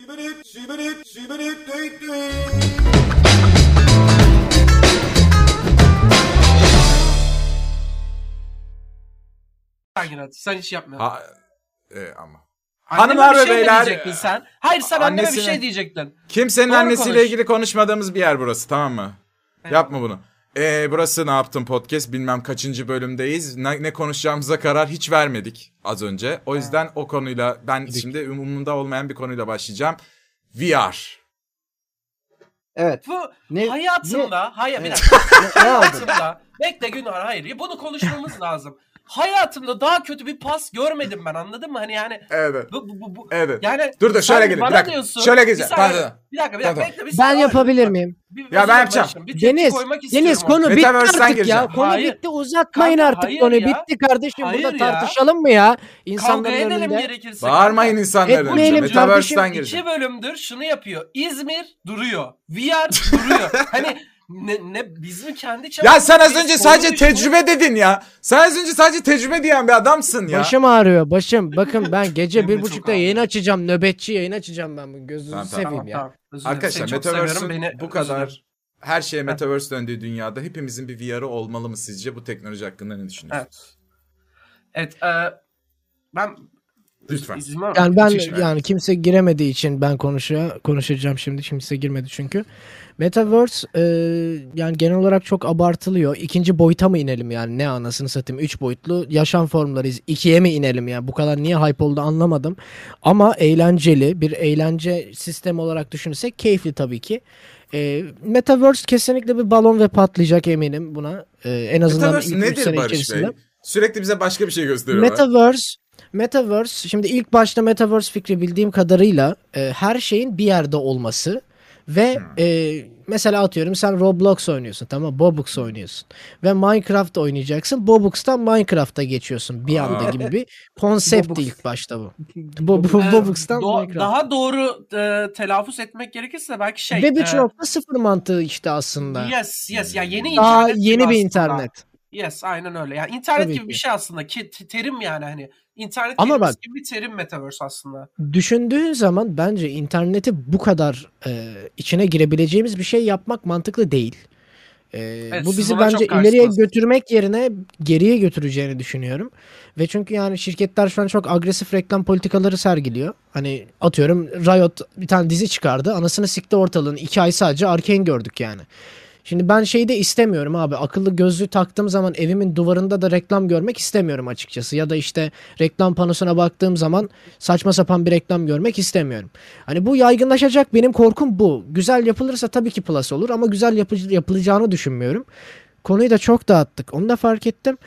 Şibirik, şibirik, şibirik, sen hiç yapmıyorsun. Ha, e, ama. Anneme Hanımlar bir ve şey mi beyler, diyecektin sen? Hayır sen anneme bir annesine- şey diyecektin. Kimsenin Doğru annesiyle konuş. ilgili konuşmadığımız bir yer burası tamam mı? Evet. Yapma bunu. Ee, burası ne yaptım podcast bilmem kaçıncı bölümdeyiz. Ne, ne konuşacağımıza karar hiç vermedik az önce. O yüzden o konuyla ben şimdi umumunda olmayan bir konuyla başlayacağım. VR. Evet. Bu Ne, hayatımda, hayır bir dakika. ne, ne aldın? hayatımda, bekle Günahar hayır bunu konuşmamız lazım. Hayatımda daha kötü bir pas görmedim ben anladın mı? Hani yani Evet. bu, bu, bu, bu- Evet. yani Dur dur şöyle gelin. Bir dakika. diyorsun, Şöyle bir geleceğim. saniye, Tamam, tamam. Bir dakika bir dakika bekle bir Ben saniye. yapabilir miyim? Bir, Ya ben yapacağım. Bir Deniz, koymak istiyorum Deniz konu bitti Metaverse'den artık gireceğim. ya. Konu Hayır. bitti uzatmayın Kanka, artık hayır ya. Bitti kardeşim Hayır burada ya. tartışalım mı ya? Kavga İnsanların edelim önünde. gerekirse. Bağırmayın insanların Etmeyelim önünde. Metaverse'den kardeşim. gireceğim. İki bölümdür şunu yapıyor. İzmir duruyor. VR duruyor. hani ne, ne biz mi kendi Ya sen az önce sadece tecrübe dedin ya. Sen az önce sadece tecrübe diyen bir adamsın ya. Başım ağrıyor başım. Bakın ben gece bir buçukta yayın açacağım. Nöbetçi yayın açacağım ben. bu Gözünüzü Tamam, tamam. seveyim ya. Arkadaşlar. Metaverse'ün bu kadar her şeye Metaverse döndüğü dünyada hepimizin bir VR'ı olmalı mı sizce? Bu teknoloji hakkında ne düşünüyorsunuz? Evet. e, ben Lütfen. izin var mı? Yani ben yani kimse giremediği için ben konuşa konuşacağım şimdi. Kimse girmedi çünkü. Metaverse e, yani genel olarak çok abartılıyor. İkinci boyuta mı inelim yani ne anasını satayım. Üç boyutlu yaşam formlarıyız. İkiye mi inelim yani bu kadar niye hype oldu anlamadım. Ama eğlenceli bir eğlence sistemi olarak düşünürsek keyifli tabii ki. E, Metaverse kesinlikle bir balon ve patlayacak eminim buna. E, en azından Metaverse ilk nedir Barış içerisinde. Bey? Sürekli bize başka bir şey gösteriyorlar. Metaverse Metaverse şimdi ilk başta Metaverse fikri bildiğim kadarıyla e, her şeyin bir yerde olması ve Hmm. e, mesela atıyorum sen Roblox oynuyorsun tamam mı? Bobux oynuyorsun ve Minecraft oynayacaksın. Bobux'tan Minecraft'a geçiyorsun bir anda gibi bir konseptti ilk başta bu. E, Bobux'tan do- Minecraft. daha doğru e, telaffuz etmek gerekirse belki şey. ve e, 3.0 mantığı işte aslında. Yes, yes. Ya yeni Daha internet gibi yeni bir aslında. internet. Yes, aynen öyle. Yani internet Tabii gibi ki. bir şey aslında. Ki te- terim yani hani internet Ama bak- gibi bir terim metaverse aslında. Düşündüğün zaman bence interneti bu kadar e, içine girebileceğimiz bir şey yapmak mantıklı değil. E, bu siz bizi bence ileriye götürmek yerine geriye götüreceğini düşünüyorum. Ve çünkü yani şirketler şu an çok agresif reklam politikaları sergiliyor. Hani atıyorum Riot bir tane dizi çıkardı. Anasını sikti ortalığın. iki ay sadece Arkane gördük yani. Şimdi ben şeyi de istemiyorum abi. Akıllı gözlüğü taktığım zaman evimin duvarında da reklam görmek istemiyorum açıkçası. Ya da işte reklam panosuna baktığım zaman saçma sapan bir reklam görmek istemiyorum. Hani bu yaygınlaşacak benim korkum bu. Güzel yapılırsa tabii ki plus olur ama güzel yapı- yapılacağını düşünmüyorum. Konuyu da çok dağıttık. Onu da fark ettim.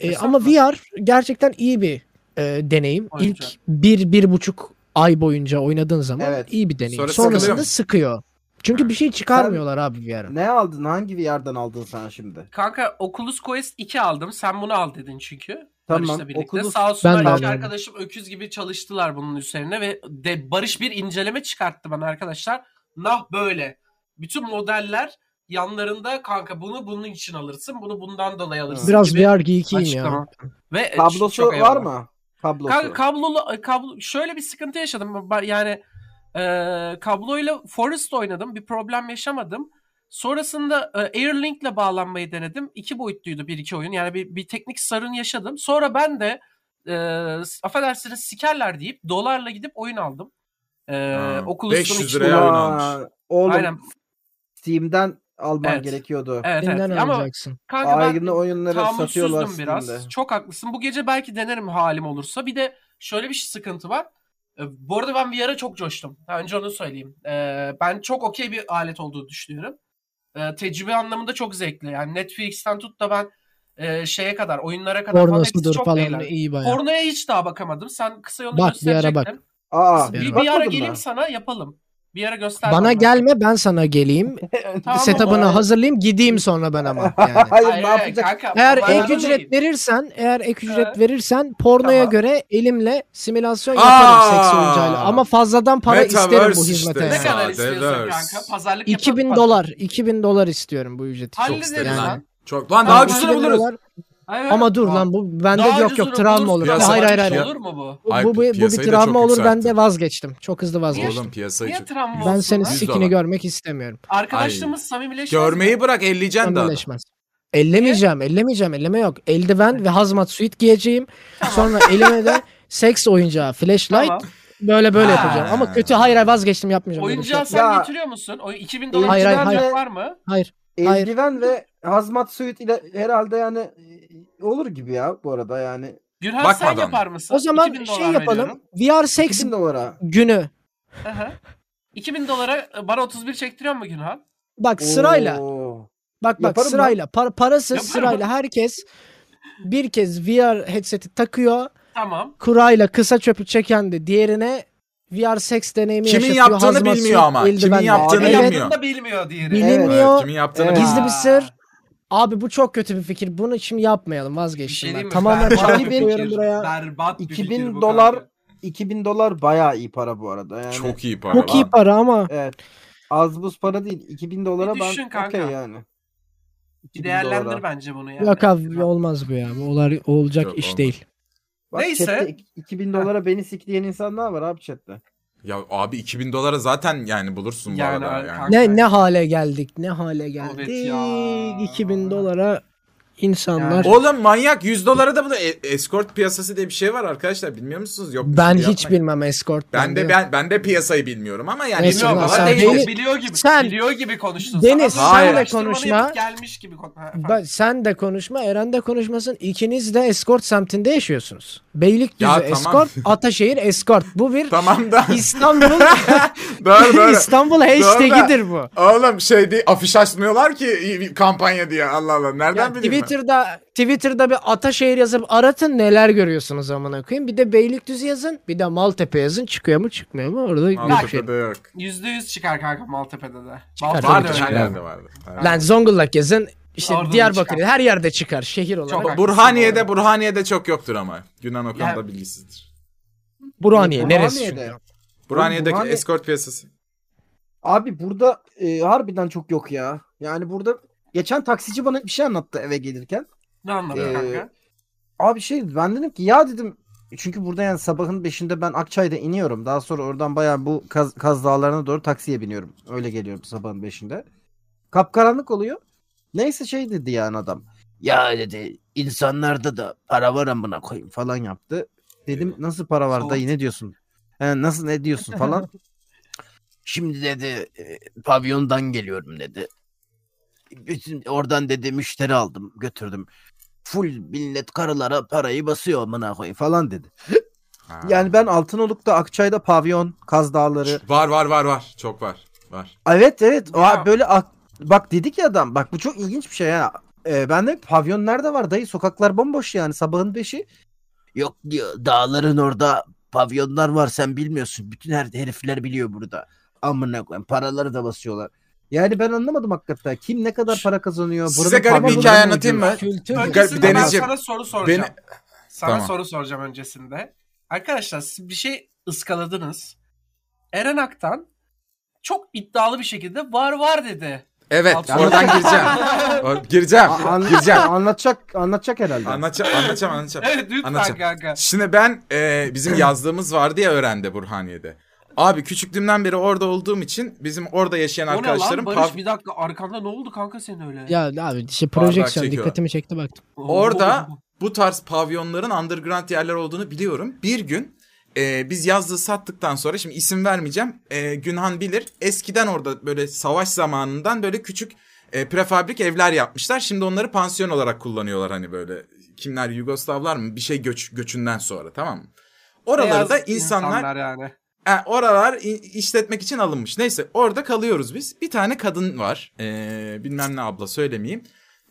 E, ama VR gerçekten iyi bir e, deneyim. Oyuncak. İlk bir, bir buçuk ay boyunca oynadığın zaman Evet. iyi bir deneyim. Sonra Sonrasında sıkıyor. Çünkü bir şey çıkarmıyorlar abi VR'a. Ne aldın? Hangi VR'dan aldın sen şimdi? Kanka Oculus Quest 2 aldım. Sen bunu al dedin çünkü. Tamam, Barış'la birlikte. Oculus- Sağ olsunlar Ben iki arkadaşım öküz gibi çalıştılar bunun üzerine ve de Barış bir inceleme çıkarttı bana arkadaşlar. Nah böyle. Bütün modeller yanlarında kanka bunu bunun için alırsın. Bunu bundan dolayı alırsın Biraz VR geekiyim ya. Ve e, Kablosu var mı? Kablosu. Kanka kablolu kablo şöyle bir sıkıntı yaşadım. Yani e, kabloyla Forest oynadım. Bir problem yaşamadım. Sonrasında e, Airlink'le bağlanmayı denedim. İki boyutluydu bir iki oyun. Yani bir, bir teknik sorun yaşadım. Sonra ben de e, affedersiniz sikerler deyip dolarla gidip oyun aldım. E, Ha, Oculus'un 500 içinde- liraya oyun Aa, almış. Oğlum Aynen. Steam'den alman Evet. gerekiyordu. Evet, evet. Ama alacaksın. kanka ben oyunları satıyorlar biraz. Steam'de. Çok haklısın. Bu gece belki denerim halim olursa. Bir de şöyle bir sıkıntı var. Ee, Bu arada ben VR'a çok coştum. Önce onu söyleyeyim. Ee, ben çok okey bir alet olduğunu düşünüyorum. Ee, tecrübe anlamında çok zevkli. Yani Netflix'ten tut da ben e, şeye kadar, oyunlara kadar falan hepsi Pornosudur çok falan eğlenceli. iyi bayağı. Pornoya hiç daha bakamadım. Sen kısa yolunu Bak, bir ara gösterecektin. Aa, Bir Bir, ara geleyim mı? sana yapalım. Bir ara göster. Bana gelme ben sana geleyim. Tamam, Setup'ını hazırlayayım gideyim sonra ben ama. Yani. Hayır, Hayır, ne yapacak? kanka, Eğer ek ücret değil. verirsen, eğer ek ücret Evet. verirsen pornoya Tamam. göre elimle simülasyon Aa! yaparım seks oyuncağıyla. Ama fazladan para Metaverse isterim bu işte. hizmete. Ne Ya, yani. kadar istiyorsun kanka? Pazarlık 2000 yapalım. dolar, 2000 dolar istiyorum bu ücreti. Hallederiz. Yani. lan. Çok lan daha ucuzunu 2000 buluruz. Evet. Ama dur lan bu bende daha yok ucuz yok travma olur. Piyasa- Hayır hayır hayır. Olur mu bu? Bu, Ay, bu, bu, bir piyasayı da travma çok olur ben yükseltti. de vazgeçtim. Çok hızlı vazgeçtim. Oğlum piyasayı Niye çok... travma Ben olsun senin lan? Yüz sikini dolar. görmek istemiyorum. Arkadaşlığımız samimileşmez mi? Görmeyi bırak elleyeceksin daha. Samimileşmez. Ellemeyeceğim, ellemeyeceğim, elleme yok. Eldiven ve hazmat suit giyeceğim. Sonra elime de seks oyuncağı, flashlight Tamam. böyle böyle Ha. yapacağım. Ama kötü hayır hayır vazgeçtim yapmayacağım. böyle bir şey. Oyuncağı sen Ya- getiriyor musun? O 2000 dolar Hayır, hayır, hayır. var mı? Hayır. Hayır. Eldiven ve hazmat suit ile herhalde yani olur gibi ya bu arada yani. Gürhan sen Bakmadan. yapar mısın? O zaman 2000 şey dolar yapalım. veriyorum. VR seks 2000 dolara. günü. Hı hı. 2000 dolara bana 31 çektiriyor mu Gürhan? Bak sırayla. Oo. Bak bak Yaparım sırayla. Par- parası Yaparım. sırayla herkes bir kez VR headset'i takıyor. Tamam. Kurayla kısa çöpü çeken de diğerine VR seks deneyimi Kimin yaşatıyor. yaptığını bilmiyor ama. Kimin eldivenle. yaptığını Evet, bilmiyor. yaptığını da bilmiyor diğeri. Evet, kimin yaptığını Evet. bilmiyor. Gizli bir sır. Abi bu çok kötü bir fikir. Bunu şimdi yapmayalım. Bir şey Vazgeçtim diyeyim ben. mi? Tamamen Berbat bir koyuyorum fikir. buraya. Berbat bir 2000 fikir bu dolar kanka. 2000 dolar bayağı iyi para bu arada yani. Çok iyi para. Çok iyi para ama Evet. Az buz para değil. 2000 dolara Bir düşün ben kanka. okey yani. Bir 2000 değerlendir dolara. bence bunu yani. yok abi olmaz bu ya. Bu olay olacak Yok, iş olmaz. değil. Bak Neyse. chatte ik- 2000 dolara beni sikleyen insanlar var abi chatte. Ya abi 2000 dolara zaten yani bulursun bu Yani arada. abi, Yani. Ne ne hale geldik? Ne hale geldik? Evet ya. 2000 dolara insanlar. Yani- Oğlum manyak 100 dolara da bu da e- escort piyasası diye bir şey var arkadaşlar bilmiyor musunuz? Yok ben şey hiç yapmayın. bilmem escort. Ben de ben ben de piyasayı bilmiyorum ama yani Neyse, Bilmiyorum Sen- ama sen- değil, Beni- biliyor gibi. sen- biliyor gibi konuştun. Deniz, Sana sen de konuşma. Gelmiş gibi Ha. Ben- sen de konuşma, Eren de konuşmasın. İkiniz de escort semtinde yaşıyorsunuz. Beylikdüzü Ya tamam. escort, Ataşehir escort. Bu bir Tamam da İstanbul doğru doğru. İstanbul hashtag'idir bu. Oğlum şey değil afiş açmıyorlar ki kampanya diye Allah Allah nereden Ya bileyim ben? Twitter'da Twitter'da bir Ataşehir yazıp aratın neler görüyorsunuz amına koyayım. Bir de Beylikdüzü yazın, bir de Maltepe yazın. Çıkıyor mu, çıkmıyor mu? Orada bir şey. Maltepe'de yok. %100 çıkar kanka Maltepe'de de. Çıkar, Maltepe'de tabii Vardı ki öyle. her çıkar. Her Lan Zonguldak yazın. İşte Orada da Diyarbakır çıkar. her yerde çıkar şehir olarak. Çok- Burhaniye'de Burhaniye'de çok yoktur ama. Yunan o konuda bilgisizdir. Burhaniye neresi Burhaniye'de. çünkü? Burhaniye'deki Burhaniye- escort piyasası. Abi burada e, harbiden çok yok ya. Yani burada geçen taksici bana bir şey anlattı eve gelirken. Ne anladın Ee, kanka? Abi şey ben dedim ki ya dedim çünkü burada yani sabahın 5'inde ben Akçay'da iniyorum. Daha sonra oradan bayağı bu Kaz, Kaz Dağları'na doğru taksiye biniyorum. Öyle geliyorum sabahın 5'inde. Kapkaranlık oluyor. Neyse şey dedi yani adam. Ya dedi insanlarda da para var amına koyayım falan yaptı. Dedim nasıl para var dayı ne diyorsun? He, nasıl ne diyorsun falan. Şimdi dedi e, pavyondan geliyorum dedi. Bütün oradan dedi müşteri aldım götürdüm. Full millet karılara parayı basıyor amına koyayım falan dedi. Ha. Yani ben Altınoluk'ta Akçay'da pavyon, Kaz Dağları. Var var var var. Çok var. Var. Evet evet. O Ya. böyle ak- bak dedik ya adam. Bak bu çok ilginç bir şey ya. Ee, ben de pavyon nerede var dayı? Sokaklar bomboş yani sabahın beşi. Yok diyor dağların orada pavyonlar var sen bilmiyorsun. Bütün her herifler biliyor burada. Amına koyayım paraları da basıyorlar. Yani ben anlamadım hakikaten. Kim ne kadar para kazanıyor? Size Burada garip bir hikaye anlatayım mı? Kültür. Öncesinde ben Denizciğim, sana soru soracağım. Beni... Sana Tamam. soru soracağım öncesinde. Arkadaşlar siz bir şey ıskaladınız. Eren Aktan çok iddialı bir şekilde var var dedi. Evet oradan gireceğim. O- gireceğim. An- gireceğim. anlatacak anlatacak herhalde. Anlatacağım anlatacağım anlatacağım. Evet lütfen Anlatacağım. kanka. Şimdi ben e, bizim yazdığımız vardı ya öğrende Burhaniye'de. Abi küçüklüğümden beri orada olduğum için bizim orada yaşayan O ne lan arkadaşlarım Barış pav- bir dakika arkanda ne oldu kanka senin öyle? Ya abi işte projeksiyon çekiyor. dikkatimi çekti baktım. Oo. Orada bu tarz pavyonların underground yerler olduğunu biliyorum. Bir gün e, biz yazdığı sattıktan sonra şimdi isim vermeyeceğim. E, Günhan bilir. Eskiden orada böyle savaş zamanından böyle küçük e, prefabrik evler yapmışlar. Şimdi onları pansiyon olarak kullanıyorlar hani böyle. Kimler Yugoslavlar mı? Bir şey göç göçünden sonra tamam mı? Oralarda Beyaz insanlar yani. Ha, oralar işletmek için alınmış. Neyse orada kalıyoruz biz. Bir tane kadın var. Ee, bilmem ne abla söylemeyeyim.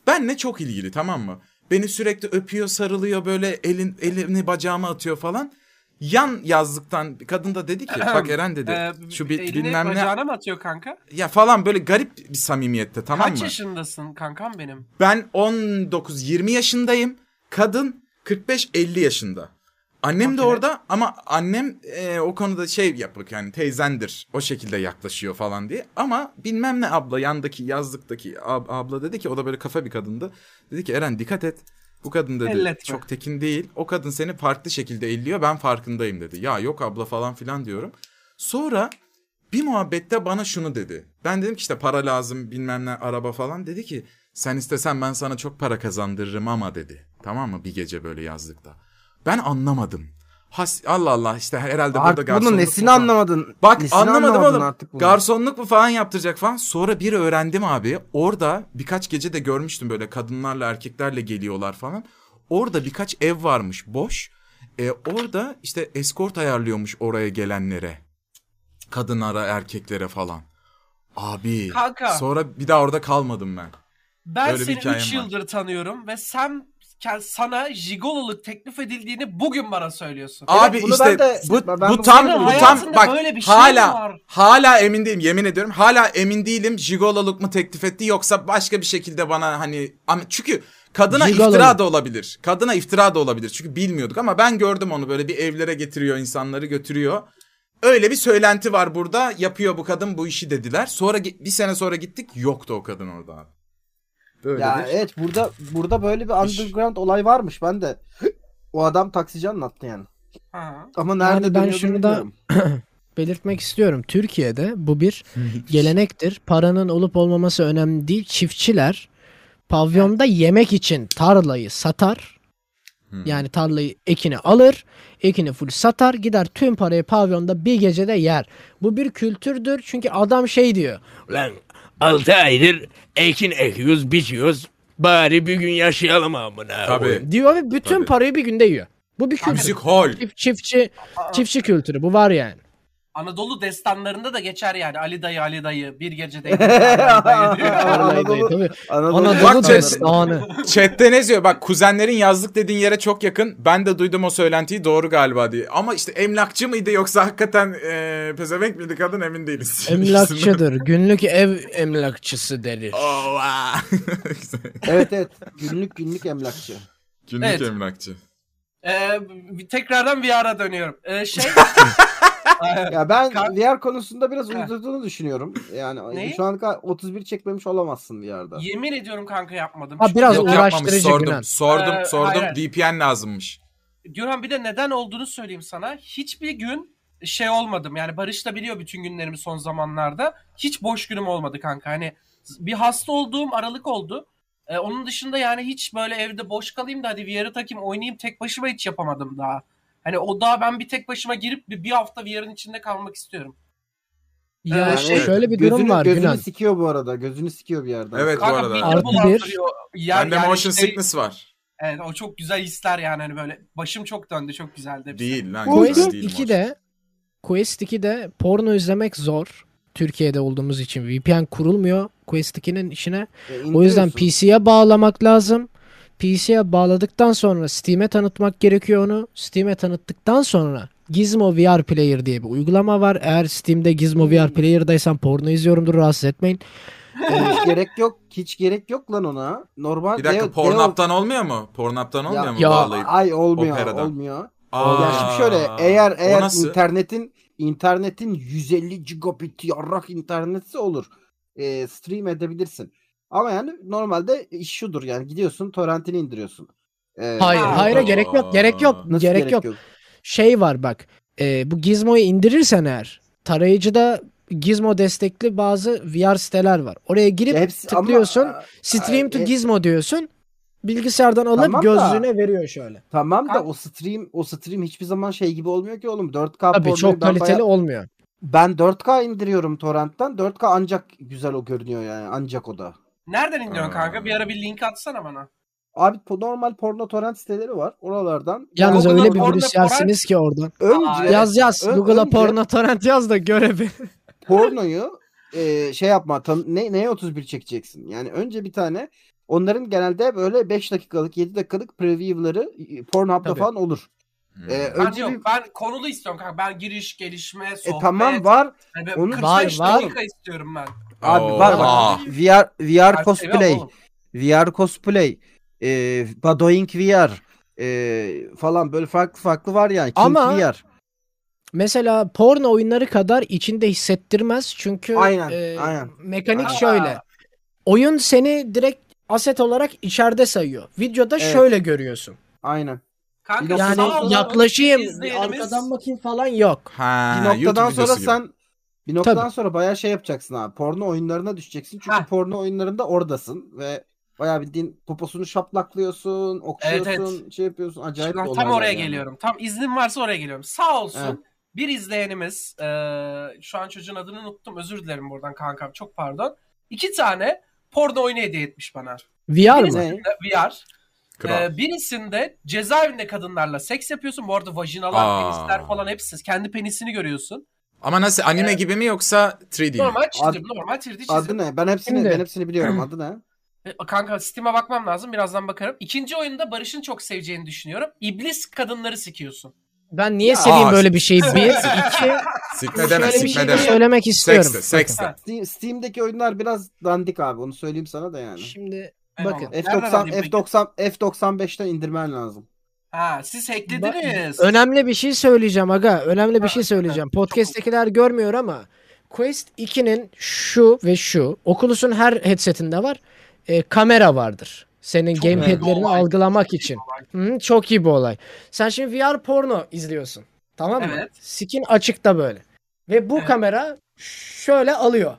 Benle çok ilgili tamam mı? Beni sürekli öpüyor, sarılıyor böyle elin elini bacağıma atıyor falan. Yan yazlıktan kadın da dedi ki bak Eren dedi Ee, şu bi- elini bilmem ne bacağına mı atıyor kanka? ya falan böyle garip bir samimiyette tamam Kaç mı? yaşındasın kankam benim? Ben 19-20 yaşındayım. Kadın 45-50 yaşında. Annem de Okey. orada ama annem e, o konuda şey yapık yani teyzendir. O şekilde yaklaşıyor falan diye. Ama bilmem ne abla yandaki yazlıktaki ab- abla dedi ki o da böyle kafa bir kadındı. Dedi ki Eren dikkat et. Bu kadın dedi Elletme. çok tekin değil. O kadın seni farklı şekilde elliyor ben farkındayım dedi. Ya yok abla falan filan diyorum. Sonra bir muhabbette bana şunu dedi. Ben dedim ki işte para lazım bilmem ne araba falan. Dedi ki sen istesen ben sana çok para kazandırırım ama dedi. Tamam mı bir gece böyle yazlıkta. Ben anlamadım. Has, Allah Allah işte herhalde burada Artık bunun garsonluk nesini falan. anlamadın? Bak Nesini anlamadım oğlum. artık bunu? Garsonluk mu falan yaptıracak falan. Sonra bir öğrendim abi. Orada birkaç gece de görmüştüm böyle kadınlarla erkeklerle geliyorlar falan. Orada birkaç ev varmış boş. E, orada işte eskort ayarlıyormuş oraya gelenlere. Kadınlara, erkeklere falan. Abi. Kanka. Sonra bir daha orada kalmadım ben. Ben Böyle seni hikayem 3 var. yıldır tanıyorum ve sen sana jigololuk teklif edildiğini bugün bana söylüyorsun. Abi bunu işte ben de- bu, ben bu tam bu tam bak böyle bir şey hala var? hala emin değilim yemin ediyorum. Hala emin değilim jigololuk mu teklif etti yoksa başka bir şekilde bana hani çünkü kadına Gigolo. iftira da olabilir. Kadına iftira da olabilir. Çünkü bilmiyorduk ama ben gördüm onu böyle bir evlere getiriyor insanları götürüyor. Öyle bir söylenti var burada. Yapıyor bu kadın bu işi dediler. Sonra bir sene sonra gittik yoktu o kadın orada abi. Böyle Ya bir- evet burada burada böyle bir İş. underground olay varmış ben de. O adam taksici anlattı yani. Ha. Ama nerede ben dönüyordu şunu da- belirtmek istiyorum. Türkiye'de bu bir gelenektir. Paranın olup olmaması önemli değil. Çiftçiler pavyonda yemek için tarlayı satar. Yani tarlayı ekini alır. Ekini full satar. Gider tüm parayı pavyonda bir gecede yer. Bu bir kültürdür. Çünkü adam şey diyor. Lan 6 aydır ekin ekiyoruz, biçiyoruz. Bari bir gün yaşayalım amına. Tabii. koyayım. Diyor ve bütün Tabii. parayı bir günde yiyor. Bu bir kültür. Müzik hol. Çift- çiftçi çiftçi kültürü bu var yani. Anadolu destanlarında da geçer yani Ali dayı Ali dayı bir gecede Ali dayı diyor. Anadolu- Tabii. Anadolu, Anadolu destanı. Chatte ne yazıyor? Bak kuzenlerin yazlık dediğin yere çok yakın. Ben de duydum o söylentiyi doğru galiba diye. Ama işte emlakçı mıydı yoksa hakikaten e, pezevenk miydi kadın emin değiliz. Emlakçıdır. Günlük ev emlakçısı denir. Ova. Evet evet. Günlük günlük emlakçı. Günlük Evet. emlakçı. Ee, bir- tekrardan VR'a dönüyorum. Ee, şey Ya ben Kar- VR konusunda biraz uzadığını düşünüyorum. Yani Neyi? şu an kadar 31 çekmemiş olamazsın VR'da. yemin ediyorum kanka yapmadım. Ha, Çünkü- biraz Yok uğraştırıcı yapmamış sordum. Günan. Sordum Ee, sordum hayır. VPN lazımmış. Gürhan bir de neden olduğunu söyleyeyim sana. Hiçbir gün şey olmadım. Yani Barış da biliyor bütün günlerimi son zamanlarda. Hiç boş günüm olmadı kanka. Hani bir hasta olduğum aralık oldu. Ee, onun dışında yani hiç böyle evde boş kalayım da hadi VR'ı takayım oynayayım tek başıma hiç yapamadım daha. Hani o daha ben bir tek başıma girip bir, bir hafta VR'ın içinde kalmak istiyorum. Ya Yani şey şöyle bir gözünü, durum var Gözünü Günan. sikiyor bu arada. Gözünü sikiyor bir yerden. Evet, bu Kanka arada. midemi Artı bulandırıyor. Yer- Bende yani motion şey- sickness var. Evet o çok güzel hisler yani hani böyle başım çok döndü çok güzeldi. Değil lan. Bu Quest değil 2'de Quest 2'de porno izlemek zor. Türkiye'de olduğumuz için VPN kurulmuyor Quest 2'nin işine. E, O yüzden. PC'ye bağlamak lazım. PC'ye bağladıktan sonra Steam'e tanıtmak gerekiyor onu. Steam'e tanıttıktan sonra Gizmo VR Player diye bir uygulama var. Eğer Steam'de Gizmo VR Player'daysan porno izliyorumdur rahatsız etmeyin. hiç gerek yok. Hiç gerek yok lan ona. Normal Bir dakika Pornhub'dan olmuyor mu? Pornhub'dan olmuyor mu Ya, bağlayıp? Ay olmuyor, Operadan. olmuyor. Aa, ya şimdi şöyle eğer eğer nasıl? internetin internetin 150 gigabit yarrak internetse olur. E, stream edebilirsin. Ama yani normalde iş şudur yani gidiyorsun torrentini indiriyorsun. E, Hayır, Aa. hayır gerek yok, gerek yok, Nasıl gerek, yok. Şey var bak. e, bu Gizmo'yu indirirsen eğer tarayıcıda Gizmo destekli bazı VR siteler var. Oraya girip hepsi- ama- tıklıyorsun. Stream to e- Gizmo diyorsun. Bilgisayardan alıp Tamam da- gözlüğüne veriyor şöyle. Tamam da o stream o stream hiçbir zaman şey gibi olmuyor ki oğlum. 4K Tabii çok kaliteli bayağı- olmuyor. Ben 4K indiriyorum torrentten. 4K ancak güzel o görünüyor yani. Ancak o da. Nereden indiriyorsun Aa. kanka? Bir ara bir link atsana bana. Abi po- normal porno torrent siteleri var. Oralardan. Yalnız öyle bir virüs yersiniz ki oradan. önce Yaz yaz. Ö- Google'a önce- porno torrent yaz da görevi. pornoyu e, şey yapma. Tam, ne, neye 31 çekeceksin? Yani önce bir tane onların genelde böyle 5 dakikalık 7 dakikalık preview'ları e, Pornhub'da Tabii. falan olur. Hmm. E, Ben önce yok. bir, Ben konulu istiyorum kanka. Ben giriş, gelişme, e, sohbet. tamam var. Yani Onu- 45 Var, var. dakika istiyorum ben. Abi Oo. var bak. VR VR Ben cosplay. VR cosplay. E, Badoing VR. E, falan böyle farklı farklı var yani. King Ama- VR. Mesela porno oyunları kadar içinde hissettirmez. Çünkü Aynen, e, aynen. mekanik Aa. şöyle. Oyun seni direkt aset olarak içeride sayıyor. Videoda Evet. şöyle görüyorsun. Aynen. Kanka Yani yaklaşayım, arkadan bakayım falan yok. Ha, bir noktadan YouTube sonra sen bir noktadan Tabii. sonra bayağı şey yapacaksın abi. Porno oyunlarına düşeceksin. Çünkü Heh. porno oyunlarında oradasın ve bayağı bildiğin poposunu şaplaklıyorsun, okşuyorsun, Evet, şey yapıyorsun. Acayip Şimdi tam oraya yani. geliyorum. Tam iznin varsa oraya geliyorum. Sağ olsun. Evet. Bir izleyenimiz eee, şu an çocuğun adını unuttum. Özür dilerim buradan kankam. Çok pardon. İki tane porno oyunu hediye etmiş bana. VR mı? VR. Kral. Ee, birisinde cezaevinde kadınlarla seks yapıyorsun. Bu arada vajinalar, Aa. penisler falan hepsi. Kendi penisini görüyorsun. Ama nasıl anime gibi mi yoksa 3D mi? Normal çizim, Ad- normal 3D çizim. Adı ne? Ben hepsini Şimdi- ben hepsini biliyorum. Adı ne? E, Kanka Steam'e bakmam lazım. Birazdan bakarım. İkinci oyunda Barış'ın çok seveceğini düşünüyorum. İblis kadınları sikiyorsun. Ben niye Ya, seveyim aa, böyle bir şeyi? Bir, iki, Sikme deme, sikme şey deme. söylemek istiyorum. Sekste, sekste. Ha. Steam, Steam'deki oyunlar biraz dandik abi. Onu söyleyeyim sana da yani. Şimdi bakın. Nereden F90 alayım peki? F90 F95'ten indirmen lazım. Ha, siz hacklediniz. Önemli bir şey söyleyeceğim aga. Önemli bir şey söyleyeceğim. Podcast'tekiler görmüyor ama Quest 2'nin şu ve şu Oculus'un her headsetinde var. e, kamera vardır. Senin Çok gamepad'lerini algılamak için. Hı, çok iyi bir olay. Sen şimdi VR porno izliyorsun. Tamam mı? Evet. Skin açıkta böyle. Ve bu Evet. kamera şöyle alıyor.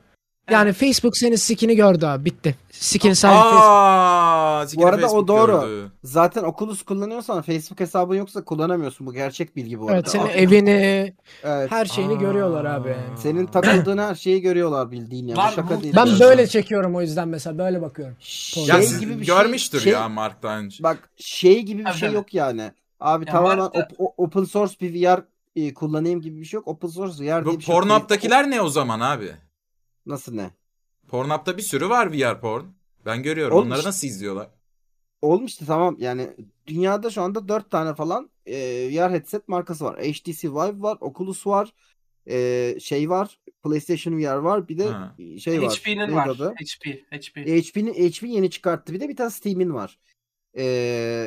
Yani Facebook senin skin'i gördü abi. Bitti. Skin sadece Facebook. Aa, Bu arada o doğru. gördü. Zaten Oculus kullanıyorsan Facebook hesabın yoksa kullanamıyorsun. Bu gerçek bilgi bu arada. Evet senin Aa, evini, evet. her şeyini Aa. görüyorlar abi. Senin takıldığın her şeyi görüyorlar bildiğin ya. Bu Var, şaka bu- değil. Ben Evet. böyle çekiyorum o yüzden mesela böyle bakıyorum. şey Ya siz gibi bir şey- görmüştür şey, ya Mark daha önce. Bak şey gibi bir şey yok yani. Abi Ya tamamen arada- op- open source bir VR e, kullanayım gibi bir şey yok. Open source VR diye Bu bir şey. Pornhub'dakiler ne o zaman abi? Nasıl ne? Pornhub'da bir sürü var VR porn. Ben görüyorum. Oğlum Onları nasıl izliyorlar? Olmuştu tamam yani dünyada şu anda 4 tane falan e, VR headset markası var. HTC Vive var, Oculus var, e, şey var, PlayStation VR var, bir de Ha. şey var. HP'nin var. adı? HP, HP. HP'nin HP yeni çıkarttı bir de bir tane Steam'in var. E,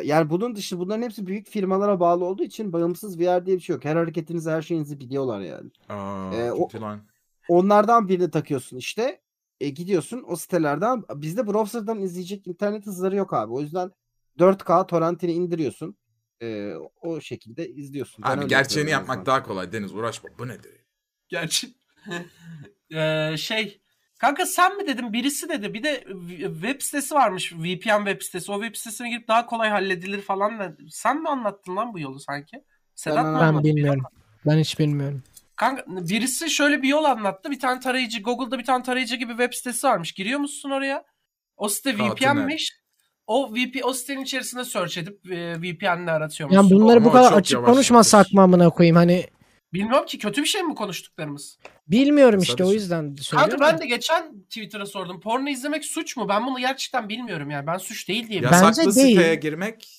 yani bunun dışı bunların hepsi büyük firmalara bağlı olduğu için bağımsız VR diye bir şey yok. Her hareketinizi her şeyinizi biliyorlar yani. Aa, Ee, o- lan. Onlardan birini takıyorsun işte. E, gidiyorsun o sitelerden. Bizde browser'dan izleyecek internet hızları yok abi. O yüzden 4K torrentini indiriyorsun. E, o şekilde izliyorsun. Ben Abi öyle gerçeğini yapmak daha kolay. Deniz uğraşma. Bu nedir? Gerçi Ee, şey kanka sen mi dedin birisi dedi bir de web sitesi varmış VPN web sitesi o web sitesine girip daha kolay halledilir falan sen mi anlattın lan bu yolu sanki? Sedat mı Ben Ben anlattı? bilmiyorum. Ben hiç bilmiyorum. Kanka birisi şöyle bir yol anlattı bir tane tarayıcı Google'da bir tane tarayıcı gibi web sitesi varmış giriyor musun oraya? O site. VPN'miş. O VP o sitenin içerisinde search edip e, VPN'le aratıyormuş. Yani bunları bu kadar açık konuşmasak mı amına koyayım hani Bilmiyorum ki kötü bir şey mi konuştuklarımız? bilmiyorum işte bir o yüzden söylüyorum. Kanka ben de geçen Twitter'a sordum. Porno izlemek suç mu? Ben bunu gerçekten bilmiyorum yani. Ben suç değil diye. Yasaklı değil. siteye girmek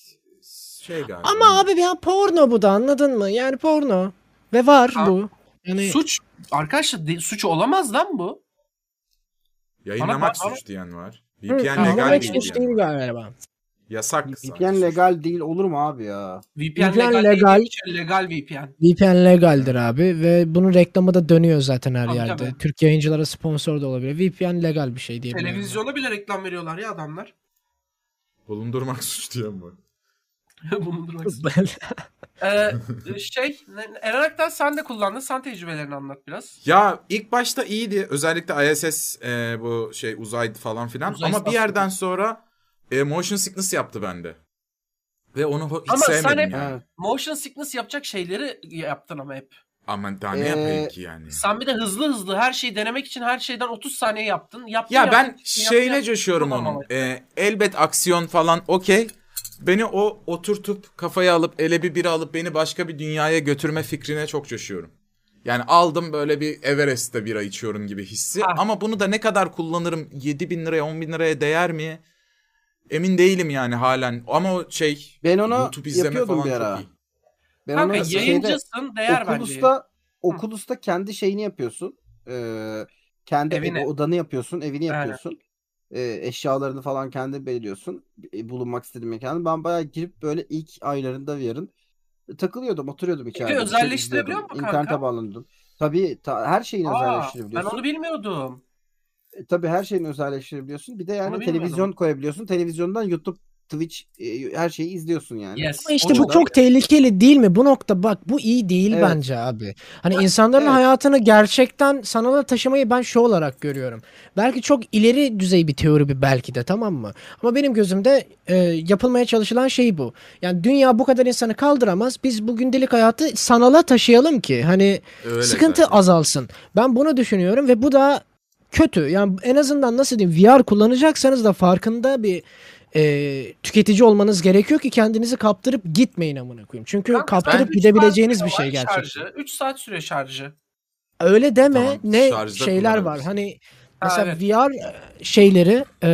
şey galiba. Ama abi ya porno bu da anladın mı? Yani porno. Ve var Ha. bu. Yani Suç arkadaşlar de- suç olamaz lan bu. Yayınlamak Bana- suç diyen var. VPN anlamak legal değil suç değil galiba. Yasak VPN legal değil olur mu abi ya? VPN, VPN legal, legal. değil, legal VPN. VPN legaldir abi ve bunun reklamı da dönüyor zaten her Tabii, yerde. tabii. Türk yayıncılara sponsor da olabilir. VPN legal bir şey diye. Televizyona bile reklam veriyorlar ya adamlar. Bulundurmak suç diyen var. Bunu durmak ee, şey Eren Aktan sen de kullandın. Sen tecrübelerini anlat biraz. Ya ilk başta iyiydi. Özellikle ISS e, bu şey uzay falan filan. Uzay Ama bir yerden sonra e, motion sickness yaptı bende. Ve onu hiç Ama sen sevmedim hep- yani. Motion sickness yapacak şeyleri yaptın ama hep. Aman daha ne Ee, yapayım ki yani. Sen bir de hızlı hızlı her şeyi denemek için her şeyden 30 saniye yaptın. yaptın Ya yaptın, ben yaptın, şeyine yaptın. coşuyorum onun. ama. Ee, elbet aksiyon falan okey. Beni o oturtup kafaya alıp ele bir biri alıp beni başka bir dünyaya götürme fikrine çok coşuyorum. Yani aldım böyle bir Everest'te bira içiyorum gibi hissi. Ha. Ama bunu da ne kadar kullanırım? 7 bin liraya 10 bin liraya değer mi? Emin değilim yani halen. Ama o şey Ben onu YouTube izleme yapıyordum falan bir çok ara. iyi. Ben Kanka onu şeyde yayıncısın değer bence. Oculus'ta Oculus'ta kendi şeyini yapıyorsun. Ee, kendi Evini. ev- odanı yapıyorsun, evini Aynen. Ee, eşyalarını falan kendi belirliyorsun. E, bulunmak istediğin mekanı. Ben bayağı girip böyle ilk aylarında VR'ın takılıyordum, oturuyordum içeride. bir şey özelleştirebiliyor musun İnternete kanka? bağlanıyordum. Tabii ta- her şeyini Aa, ben özelleştirebiliyorsun. onu bilmiyordum. E, tabii her şeyini özelleştirebiliyorsun. Bir de yani televizyon koyabiliyorsun. Televizyondan YouTube, Twitch e, her şeyi izliyorsun yani. Yes. Ama işte O bu çok- çok tehlikeli değil mi? Bu nokta bak bu iyi değil Evet. bence abi. Hani insanların Evet. hayatını gerçekten sanala taşımayı ben şu olarak görüyorum. Belki çok ileri düzey bir teori bir belki de tamam mı? Ama benim gözümde e, yapılmaya çalışılan şey bu. Yani dünya bu kadar insanı kaldıramaz. Biz bu gündelik hayatı sanala taşıyalım ki hani Öyle sıkıntı zaten. azalsın. Ben bunu düşünüyorum ve bu da kötü. Yani en azından nasıl diyeyim VR kullanacaksanız da farkında bir e, tüketici olmanız gerekiyor ki kendinizi kaptırıp gitmeyin amına koyayım. Çünkü Kanka, kaptırıp gidebileceğiniz bir şey gerçekten. Şarjı. 3 saat sürüyor şarjı. Öyle deme. Tamam, ne şeyler var. Hani Ha, mesela evet. VR şeyleri e,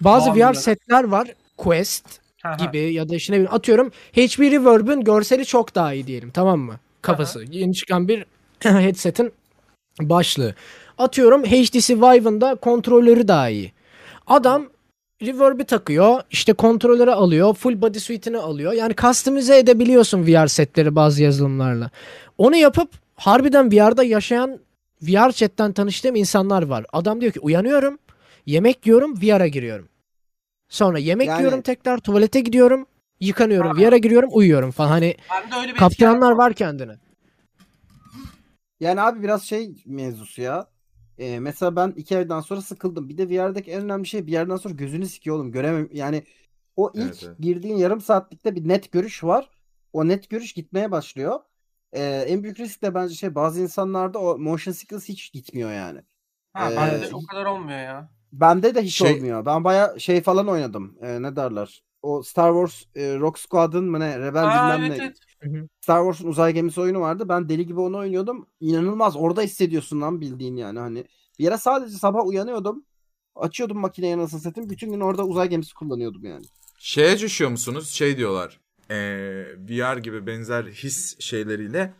bazı VR Bağımlı. setler var. Quest Ha, ha. gibi ya da işte ne bileyim atıyorum HP Reverb'ün görseli çok daha iyi diyelim tamam mı? Kafası. Yeni çıkan bir headset'in başlığı. Atıyorum HTC Vive'ın da kontrolörü daha iyi. Adam Reverb'i takıyor, işte kontrolörü alıyor, full body suite'ini alıyor. Yani customize edebiliyorsun VR setleri bazı yazılımlarla. Onu yapıp harbiden VR'da yaşayan VR chatten tanıştığım insanlar var. Adam diyor ki uyanıyorum, yemek yiyorum, VR'a giriyorum. Sonra yemek Yani- yiyorum tekrar tuvalete gidiyorum, yıkanıyorum, Aha. VR'a giriyorum, uyuyorum falan. Hani kaptıranlar var kendine. Yani abi biraz şey mevzusu ya. Ee, mesela ben iki aydan sonra sıkıldım. Bir de VR'daki en önemli şey bir yerden sonra gözünü sikiyor oğlum. Göremem yani o ilk Evet, evet. girdiğin yarım saatlikte bir net görüş var. O net görüş gitmeye başlıyor. Ee, en büyük risk de bence şey bazı insanlarda o motion sickness hiç gitmiyor yani. Ha, Ee, bende o kadar olmuyor ya. Bende de hiç Şey- olmuyor. Ben baya şey falan oynadım. Ee, ne derler? O Star Wars e, Rock Squadron mı ne? Rebel Aa, bilmem evet, ne. evet. Star Wars'un uzay gemisi oyunu vardı. Ben deli gibi onu oynuyordum. İnanılmaz. Orada hissediyorsun lan bildiğin yani hani. Bir yere sadece sabah uyanıyordum. Açıyordum makineyi nasıl satayım. Bütün gün orada uzay gemisi kullanıyordum yani. Şeye düşüyor musunuz? Şey diyorlar. eee, VR gibi benzer his şeyleriyle.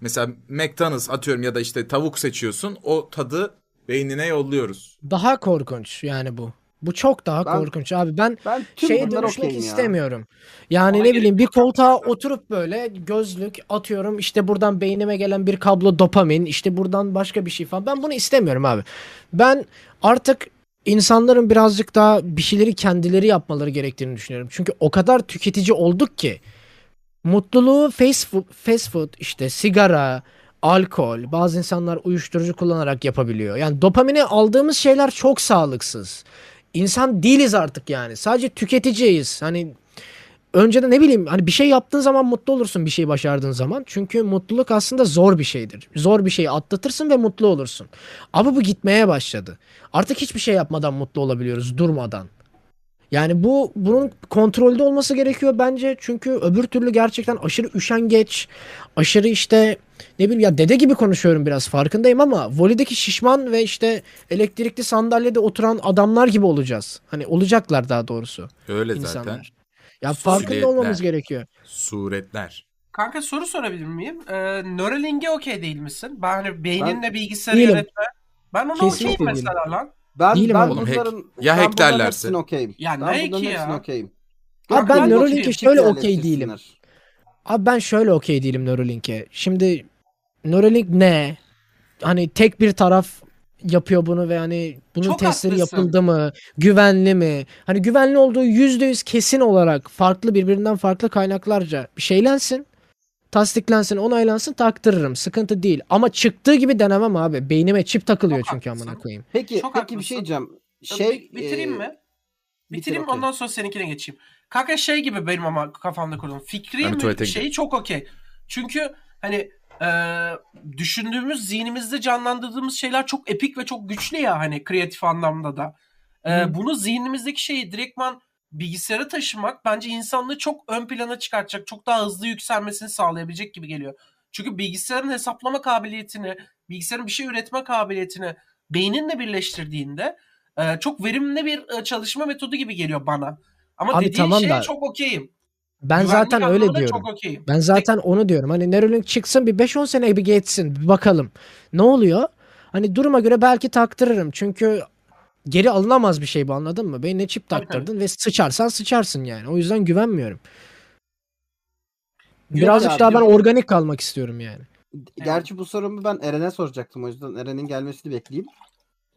Mesela McDonald's atıyorum ya da işte tavuk seçiyorsun. O tadı beynine yolluyoruz. Daha korkunç yani bu. Bu çok daha Ben- korkunç abi. Ben Ben şeye dönüşmek okeyim ya. istemiyorum. Yani Ona ne bileyim bir koltuğa oturup böyle gözlük atıyorum işte buradan beynime gelen bir kablo dopamin işte buradan başka bir şey falan. Ben bunu istemiyorum abi. Ben artık insanların birazcık daha bir şeyleri kendileri yapmaları gerektiğini düşünüyorum. Çünkü o kadar tüketici olduk ki mutluluğu fast food, fast food işte sigara, alkol, bazı insanlar uyuşturucu kullanarak yapabiliyor. Yani dopamini aldığımız şeyler çok sağlıksız. İnsan değiliz artık yani. Sadece tüketiciyiz. Hani önceden ne bileyim hani bir şey yaptığın zaman mutlu olursun bir şey başardığın zaman. Çünkü mutluluk aslında zor bir şeydir. Zor bir şeyi atlatırsın ve mutlu olursun. Ama bu gitmeye başladı. Artık hiçbir şey yapmadan mutlu olabiliyoruz durmadan. Yani bu bunun kontrolde olması gerekiyor bence. Çünkü öbür türlü gerçekten aşırı üşengeç, aşırı işte ne bileyim ya dede gibi konuşuyorum biraz farkındayım ama volideki şişman ve işte elektrikli sandalyede oturan adamlar gibi olacağız. Hani olacaklar daha doğrusu Öyle insanlar. zaten. Ya farkında Suretler. olmamız gerekiyor. Suretler. Kanka soru sorabilir miyim? Ee, Neuralink'e okey değil misin? Ben hani beyninle bilgisayarı Değilim. yönetme. Ben ona okeyim mesela lan. Ben, Değilim ben oğlum. Oğlum hack- bunların, ya ben bunların hacklerlerse? hepsine okeyim. Ya ben ne bunların hacki ya? okeyim. Abi ben ben Neuralink'e okeyim. şöyle okey değilim. yerleştirsinler. Abi ben şöyle okey değilim Neuralink'e. Şimdi Neuralink ne? Hani tek bir taraf yapıyor bunu ve hani bunun Çok testleri haklısın. yapıldı mı? Güvenli mi? Hani güvenli olduğu yüzde yüz kesin olarak farklı birbirinden farklı kaynaklarca bir şeylensin. Tasdiklensin, onaylansın, taktırırım. Sıkıntı değil. Ama çıktığı gibi denemem abi. Beynime çip takılıyor Çok çünkü haklısın. amına koyayım. Peki, Çok peki bir şey diyeceğim. Şey, Şey, bitireyim e, mi? bitir, Bitireyim okey. ondan sonra seninkine geçeyim. Kanka şey gibi benim ama kafamda kurduğum. Ben Fikri mi tuvalete şeyi çok okey. Çünkü hani e, düşündüğümüz zihnimizde canlandırdığımız şeyler çok epik ve çok güçlü ya hani kreatif anlamda da. E, bunu zihnimizdeki şeyi direktman bilgisayara taşımak bence insanlığı çok ön plana çıkartacak, çok daha hızlı yükselmesini sağlayabilecek gibi geliyor. Çünkü bilgisayarın hesaplama kabiliyetini, bilgisayarın bir şey üretme kabiliyetini beyninle birleştirdiğinde e, çok verimli bir e, çalışma metodu gibi geliyor bana. Ama Abi dediğin tamam şeye da çok okeyim. Ben Güvenlik zaten öyle diyorum. Çok okeyim. Ben zaten onu diyorum. Hani Neuralink çıksın bir 5-10 sene bir geçsin bir bakalım. Ne oluyor? Hani duruma göre belki taktırırım. Çünkü geri alınamaz bir şey bu anladın mı? Beynine çip taktırdın ve sıçarsan sıçarsın yani. O yüzden güvenmiyorum. Birazcık daha ben yok. organik kalmak istiyorum yani. Gerçi bu sorumu ben Eren'e soracaktım. O yüzden Eren'in gelmesini bekleyeyim.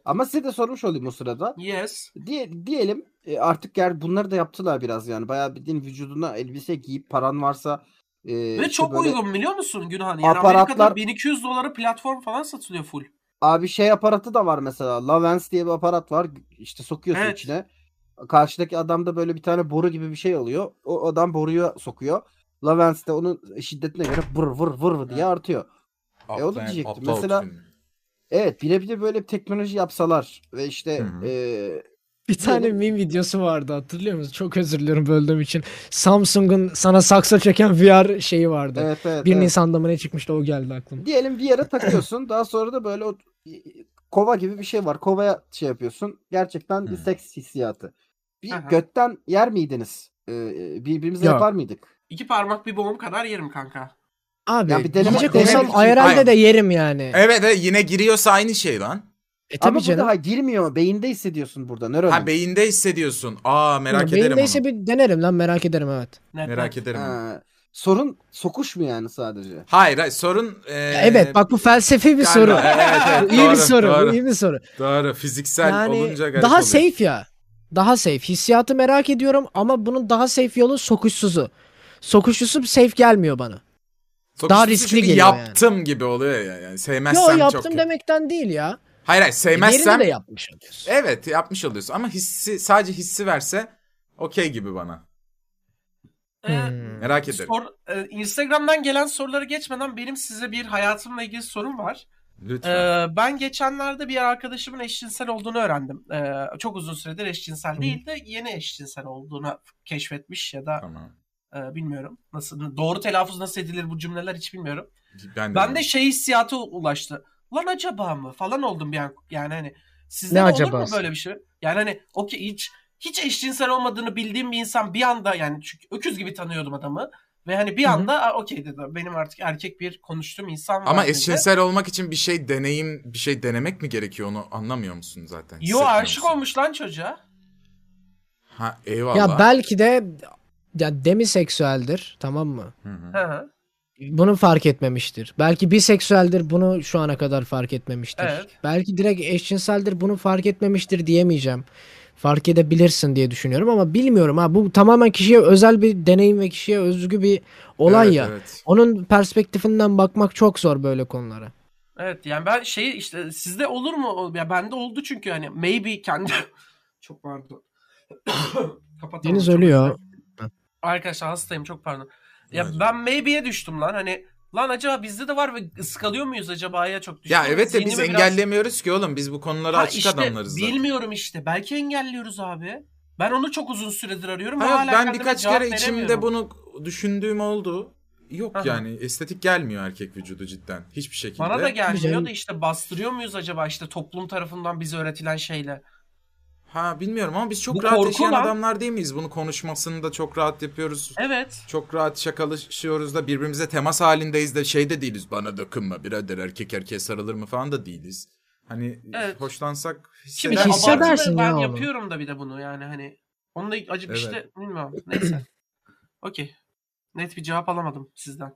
Ama size de sormuş olayım o sırada. Yes. Diye, diyelim e, artık yani bunları da yaptılar biraz yani. Bayağı bildiğin vücuduna elbise giyip paran varsa e, Ve işte çok böyle- uygun biliyor musun Günhan? Yani Aparatlar- Amerika'da 1200 dolara platform falan satılıyor full. Abi şey aparatı da var mesela. Lavens diye bir aparat var. İşte sokuyorsun Evet. içine. Karşıdaki adam da böyle bir tane boru gibi bir şey alıyor. O adam boruyu sokuyor. Lavens de onun şiddetine göre vır vır vır vır diye artıyor. E, o da Aptal- diyecektim. aptal Mesela- film. Evet birebir böyle bir teknoloji yapsalar ve işte Hı hı. e, Bir tane meme videosu vardı hatırlıyor musun? Çok özür diliyorum böldüğüm için. Samsung'un sana sakso çeken VR şeyi vardı. evet evet. 1 evet. Nisan'da mı ne çıkmıştı o geldi aklıma. Diyelim bir yere takıyorsun. daha sonra da böyle o kova gibi bir şey var. Kovaya şey yapıyorsun. Gerçekten bir seks hissiyatı. Bir Aha. götten yer miydiniz? Ee, birbirimize Yok. yapar mıydık? İki parmak bir boğum kadar yerim kanka. Abi Ya bir deneme- yiyecek deneme olsam için- IRL'de de yerim yani. Evet evet yine giriyorsa aynı şey lan. E tabii Ama canım. burada ha, girmiyor. Beyinde hissediyorsun burada. Nöron. Ha beyinde hissediyorsun. Aa merak ederim Beyindeyse onu. bir denerim lan merak ederim evet. Net, Merak net. ederim. onu. Ha, sorun sokuş mu yani sadece? Hayır hayır sorun e, evet bak bu felsefi bir galiba- soru. Evet, evet, iyi bir doğru, soru. Doğru, iyi bir soru. doğru. Fiziksel Yani olunca garip daha oluyor. safe ya. Daha safe. Hissiyatı merak ediyorum ama bunun daha safe yolu sokuşsuzu. Sokuşsuzu safe gelmiyor bana. Sokuşturucu daha riskli çünkü geliyor yani. yaptım gibi oluyor ya. Yani Yo sevmezsem yaptım çok. demekten değil ya. Hayır hayır Yerinde sevmezsem. de yapmış oluyorsun. Evet yapmış oluyorsun ama hissi sadece hissi verse okey gibi bana. Ee, Hmm. Merak ederim. sor- e, Instagram'dan gelen soruları geçmeden benim size bir hayatımla ilgili sorum var. Lütfen. Ee, ben geçenlerde bir arkadaşımın eşcinsel olduğunu öğrendim. Ee, çok uzun süredir eşcinsel değil de yeni eşcinsel olduğunu keşfetmiş ya da tamam. e, bilmiyorum. Nasıl doğru telaffuz nasıl edilir bu cümleler hiç bilmiyorum. Ben de. Ben de şey hissiyatı ulaştı. Lan acaba mı falan oldum bir an. Yani hani sizde Ne de olur mu böyle bir şey? Yani hani okey hiç hiç eşcinsel olmadığını bildiğim bir insan bir anda yani çünkü öküz gibi tanıyordum adamı. Ve hani bir anda "Aa, okey dedi. Benim artık erkek bir konuştuğum insan var Ama dedi. eşcinsel olmak için bir şey deneyim, bir şey denemek mi gerekiyor onu anlamıyor musun zaten? Yo aşık musun? olmuş lan çocuğa. Ha eyvallah. Ya belki de ya demiseksüeldir tamam mı? Hı hı. Bunu fark etmemiştir. Belki biseksüeldir bunu şu ana kadar fark etmemiştir. Evet. Belki direkt eşcinseldir bunu fark etmemiştir diyemeyeceğim. Fark edebilirsin diye düşünüyorum ama bilmiyorum ha bu tamamen kişiye özel bir deneyim ve kişiye özgü bir olay Evet, ya. evet. Onun perspektifinden bakmak çok zor böyle konulara. Evet yani ben şey işte sizde olur mu? Ya bende oldu çünkü hani maybe kendi çok pardon. Kapatamam. Deniz çok ölüyor. dilerim. Arkadaşlar hastayım çok pardon. Ya Evet. ben maybe'ye düştüm lan hani lan acaba bizde de var ve ıskalıyor muyuz acaba ya çok düştüm. Ya evet de biz Zihnimi biraz- engellemiyoruz ki oğlum. Biz bu konulara Ha açık işte, adamlarız zaten. Bilmiyorum işte. Belki engelliyoruz abi. Ben onu çok uzun süredir arıyorum. ve Hayır, hala ben kendime birkaç cevap kere içimde veremiyorum. bunu düşündüğüm oldu. Yok Aha. yani estetik gelmiyor erkek vücudu cidden. Hiçbir şekilde. Bana da gelmiyor da işte bastırıyor muyuz acaba işte toplum tarafından bize öğretilen şeyle. Ha bilmiyorum ama biz çok Bu rahat korku yaşayan lan. adamlar değil miyiz? Bunu konuşmasını da çok rahat yapıyoruz. Evet. Çok rahat şakalaşıyoruz da birbirimize temas halindeyiz de şey de değiliz. Bana dokunma birader erkek erkeğe sarılır mı falan da değiliz. Hani Evet. hoşlansak Şimdi hisseder misin? hissedersin ben ya yapıyorum da bir de bunu yani hani. Onu da acı Evet. işte bilmiyorum. Neyse. Okey. Net bir cevap alamadım sizden.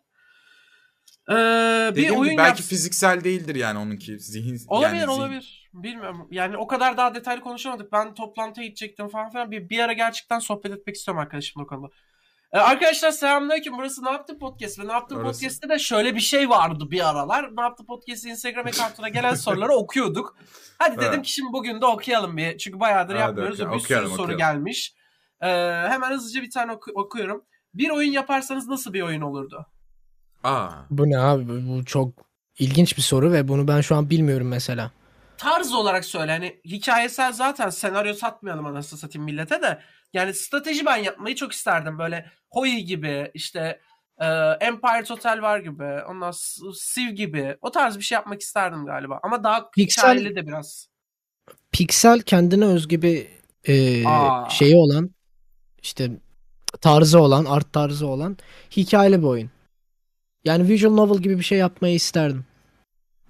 Ee, bir Dediğim gibi oyun belki yaps- fiziksel değildir yani onunki. Zihin, Olabilir yani zihin- olabilir. Bilmiyorum. Yani o kadar daha detaylı konuşamadık. Ben toplantıya gidecektim falan filan. Bir, bir ara gerçekten sohbet etmek istiyorum arkadaşımla o konuda. Ee, arkadaşlar selamünaleyküm. Burası Ne Yaptı Podcast ve Ne Yaptı Orası. Podcast'te de şöyle bir şey vardı bir aralar. Ne Yaptı Podcast Instagram account'una gelen soruları okuyorduk. Hadi dedim Evet. ki şimdi bugün de okuyalım bir. Çünkü bayağıdır Hadi yapmıyoruz ve okuyalım, bir sürü okuyalım, soru gelmiş. Ee, hemen hızlıca bir tane oku- okuyorum. Bir oyun yaparsanız nasıl bir oyun olurdu? Aa. Bu ne abi bu çok ilginç bir soru ve bunu ben şu an bilmiyorum mesela. Tarz olarak söyle hani hikayesel zaten senaryo satmayalım anasını satayım millete de yani strateji ben yapmayı çok isterdim böyle Hoi gibi işte e, Empire Total var gibi ondan Civ gibi o tarz bir şey yapmak isterdim galiba ama daha Pixel- hikayeli de biraz. Pixel kendine özgü bir e, Aa. şeyi olan işte tarzı olan art tarzı olan hikayeli bir oyun. Yani visual novel gibi bir şey yapmayı isterdim.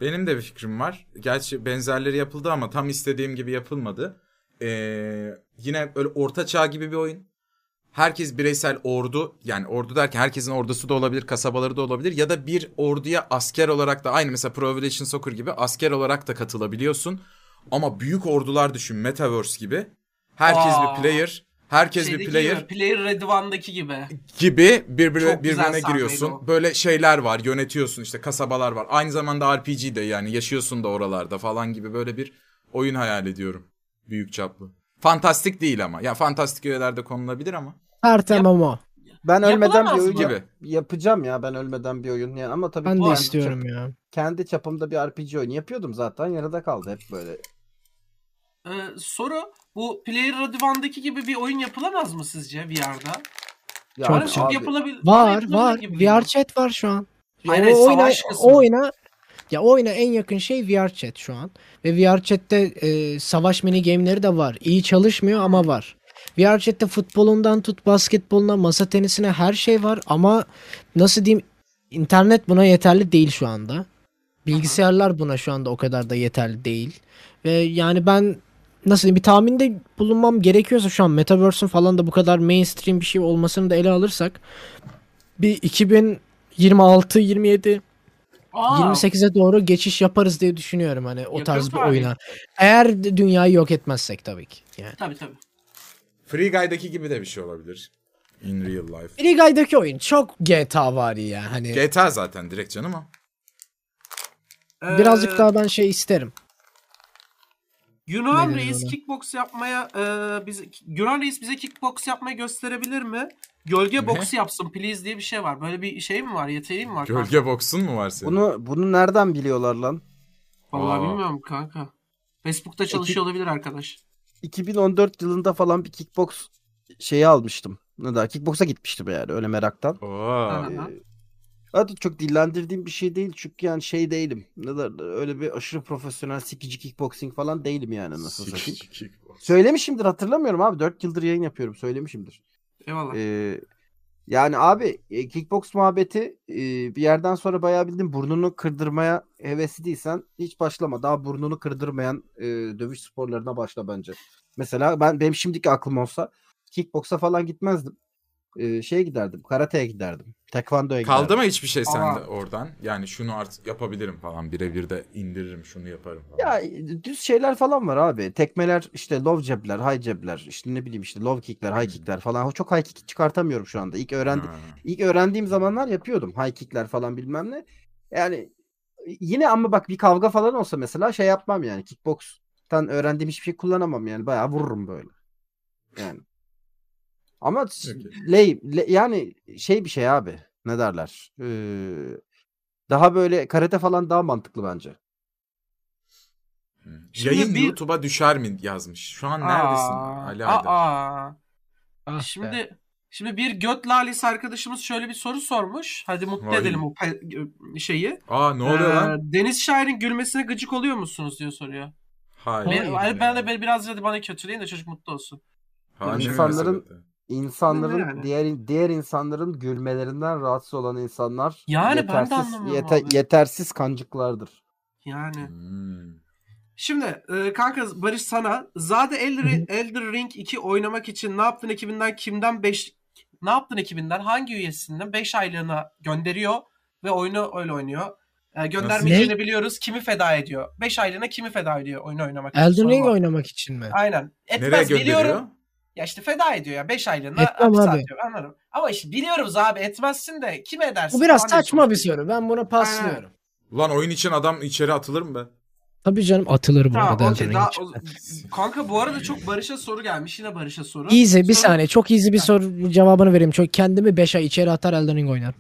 Benim de bir fikrim var. Gerçi benzerleri yapıldı ama tam istediğim gibi yapılmadı. Ee, yine böyle orta çağ gibi bir oyun. Herkes bireysel ordu yani ordu derken herkesin ordusu da olabilir, kasabaları da olabilir ya da bir orduya asker olarak da aynı mesela Pro Evolution Soccer gibi asker olarak da katılabiliyorsun. Ama büyük ordular düşün Metaverse gibi. Herkes Aa. bir player. Herkes bir Şeydeki player gibi, Player Red One'daki gibi. gibi birbirine, Çok birbirine giriyorsun. o. Böyle şeyler var, yönetiyorsun işte kasabalar var. Aynı zamanda RPG de yani yaşıyorsun da oralarda falan gibi böyle bir oyun hayal ediyorum. Büyük çaplı. Fantastik değil ama. Ya fantastik öğelerde konulabilir ama. Her MMO. Ben ölmeden bir oyun Gibi. yapacağım ya ben ölmeden bir oyun yani ama tabii Ben de kendi istiyorum çap- ya. kendi çapımda bir RPG oyunu yapıyordum zaten yarıda kaldı hep böyle. Ee, soru bu Player Red One'daki gibi bir oyun yapılamaz mı sizce VR'da? Ya Çok çok abi, yapılabilir. Var var. gibi VR chat var şu an. Hayır, o hayır, oyuna, savaş kısmı. o oyuna ya o oyuna en yakın şey VR chat şu an. Ve VR chat'te e, savaş mini game'leri de var. İyi çalışmıyor ama var. VR chat'te futbolundan tut basketboluna, masa tenisine her şey var ama nasıl diyeyim internet buna yeterli değil şu anda. Bilgisayarlar buna şu anda o kadar da yeterli değil. Ve yani ben nasıl diyeyim bir tahminde bulunmam gerekiyorsa şu an Metaverse'ün falan da bu kadar mainstream bir şey olmasını da ele alırsak bir 2026 27 Aa, 28'e doğru geçiş yaparız diye düşünüyorum hani o Yakın tarz bir oyuna. Eğer dünyayı yok etmezsek tabii ki. Yani. Tabii tabii. Free Guy'daki gibi de bir şey olabilir. In real life. Free Guy'daki oyun çok GTA var ya hani GTA zaten direkt canım o. Ee, birazcık daha ben şey isterim. Yunan Ne Reis ona? kickbox yapmaya e, bize Yunan Reis bize kickbox yapmayı gösterebilir mi? Gölge boxu yapsın please diye bir şey var. Böyle bir şey mi var? Yeteneği mi var? kanka? Gölge boksun mu var senin? bunu bunu nereden biliyorlar lan? Vallahi Aa. bilmiyorum kanka. Facebook'ta çalışıyor olabilir arkadaş. 2014 yılında falan bir kickbox şeyi almıştım. Ne da kickbox'a gitmiştim yani öyle meraktan. Ee, Hatta çok dillendirdiğim bir şey değil çünkü yani şey değilim. Ne da öyle bir aşırı profesyonel sikici kickboxing falan değilim yani nasıl satayım. Söylemişimdir hatırlamıyorum abi 4 yıldır yayın yapıyorum söylemişimdir. Eyvallah. Ee, yani abi e, kickbox muhabbeti e, bir yerden sonra bayağı bildim burnunu kırdırmaya hevesli değilsen hiç başlama. Daha burnunu kırdırmayan e, dövüş sporlarına başla bence. Mesela ben benim şimdiki aklım olsa kickboksa falan gitmezdim. Şeye giderdim. Karateye giderdim. Tekvando'ya giderdim. Kaldı mı hiçbir şey sende Aa. oradan? Yani şunu artık yapabilirim falan. Birebir de indiririm şunu yaparım falan. Ya düz şeyler falan var abi. Tekmeler işte low jab'ler, high jab'ler, işte ne bileyim işte low kick'ler, high kick'ler falan. Çok high kick çıkartamıyorum şu anda. İlk öğrendi Ha. İlk öğrendiğim zamanlar yapıyordum. High kick'ler falan bilmem ne. Yani yine ama bak bir kavga falan olsa mesela şey yapmam yani. Kickbox'tan öğrendiğim hiçbir şey kullanamam yani. Bayağı vururum böyle. Yani. Ama Peki. lay, lay- yani şey bir şey abi. Ne derler? Ee, daha böyle karate falan daha mantıklı bence. Hı. Şimdi Yayın bir- YouTube'a düşer mi yazmış. Şu an neredesin Ali aa. Ah be. Şimdi şimdi bir göt lalesi arkadaşımız şöyle bir soru sormuş. Hadi mutlu Vay. edelim o şeyi. Aa ne oluyor Ee, lan? Deniz Şair'in gülmesine gıcık oluyor musunuz diyor soruyor. Hayır. Ben, ben de biraz hadi bana kötüleyin de çocuk mutlu olsun. Hayır, ne İnsanların-? İnsanların Yani. diğer diğer insanların gülmelerinden rahatsız olan insanlar Yani ben de yetersiz yete- abi. yetersiz kancıklardır. Yani. Hmm. Şimdi e, kanka Barış sana Zade Elder, Elder Ring 2 oynamak için ne yaptın ekibinden kimden 5 ne yaptın ekibinden hangi üyesinden 5 aylığına gönderiyor ve oyunu öyle oynuyor. E, göndermeyeceğini biliyoruz. Kimi feda ediyor? 5 aylığına kimi feda ediyor oyunu oynamak için? Elden Ring oynamak için mi? Aynen. Etmez Nereye gönderiyor? biliyorum. Ya işte feda ediyor ya 5 aylığına Etmem hapis abi. atıyor anladım. Ama işte biliyoruz abi etmezsin de kim edersin? Bu biraz saçma bir soru. Ben bunu paslıyorum. Ulan oyun için adam içeri atılır mı be? Tabii canım atılır bu Tamam arada Elden okey. Ring için. o- Kanka bu arada çok Barış'a soru gelmiş. Yine Barış'a soru. Easy bir Soru- saniye çok easy bir soru cevabını vereyim. Çok kendimi 5 ay içeri atar Elden Ring oynar.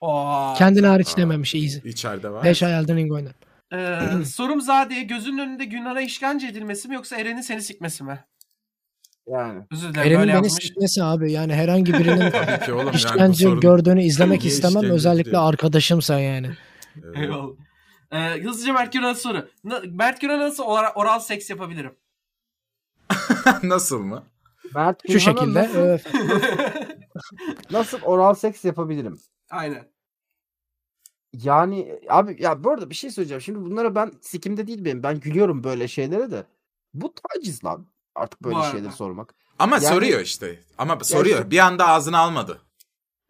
Oo. Kendini hariç dememiş easy. İçeride var. 5 ay Elden Ring oynar. Ee, sorum Zade'ye gözünün önünde Günar'a işkence edilmesi mi yoksa Eren'in seni sikmesi mi? Yani Özür dilerim böyle beni sikmesi abi yani herhangi birinin Tabii ki oğlum yani bu işkence sorun. gördüğünü izlemek Niye istemem. işkence Özellikle diyor? arkadaşımsa yani. Eyvallah. Ee, hızlıca Mert Güran'a soru. Na- Mert Güran'a nasıl oral, oral seks yapabilirim? Nasıl mı? Mert Şu şekilde. nasıl, öf. nasıl oral seks yapabilirim? Aynen. Yani abi ya bu arada bir şey söyleyeceğim. Şimdi bunlara ben sikimde değil benim. Ben gülüyorum böyle şeylere de. Bu taciz lan. Artık böyle şeyleri sormak. Ama Yani- soruyor işte. Ama soruyor. işte- Bir anda ağzına almadı.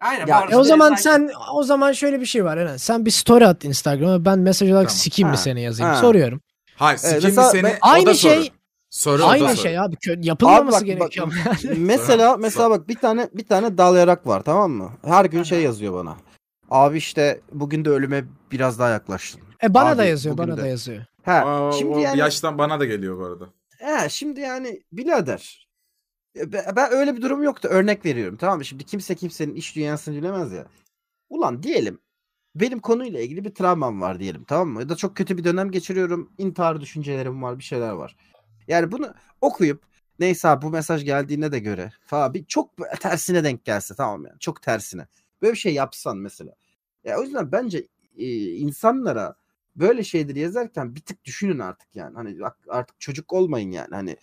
Aynen. Ya, E o zaman sanki- sen o zaman şöyle bir şey var Eren. Sen bir story at Instagram'a ben mesaj olarak Tamam. sikeyim mi seni yazayım. ha. Soruyorum. Hayır sikim mi mesela seni? ben- o da Aynı soru. şey- Soru Aynı soru. şey abi. Kö- yapılmaması Abi bak, bak, gerekiyor. mesela mesela bak bir tane bir tane dal yarak var tamam mı? Her gün şey yazıyor bana. Abi işte bugün de ölüme biraz daha yaklaştım. e bana Abi, da yazıyor, bugün bana de. da yazıyor. Ha, Aa, şimdi o yani yaştan bana da geliyor bu arada. He, şimdi yani birader e, be- ben öyle bir durum yoktu. Örnek veriyorum tamam mı? Şimdi kimse kimsenin iş dünyasını bilemez ya. Ulan diyelim benim konuyla ilgili bir travmam var diyelim tamam mı? Ya da çok kötü bir dönem geçiriyorum. intihar düşüncelerim var, bir şeyler var. Yani bunu okuyup neyse abi bu mesaj geldiğine de göre falan bir çok tersine denk gelse tamam yani çok tersine. Böyle bir şey yapsan mesela. Ya o yüzden bence e, insanlara böyle şeyleri yazarken bir tık düşünün artık yani. Hani bak artık çocuk olmayın yani. Hani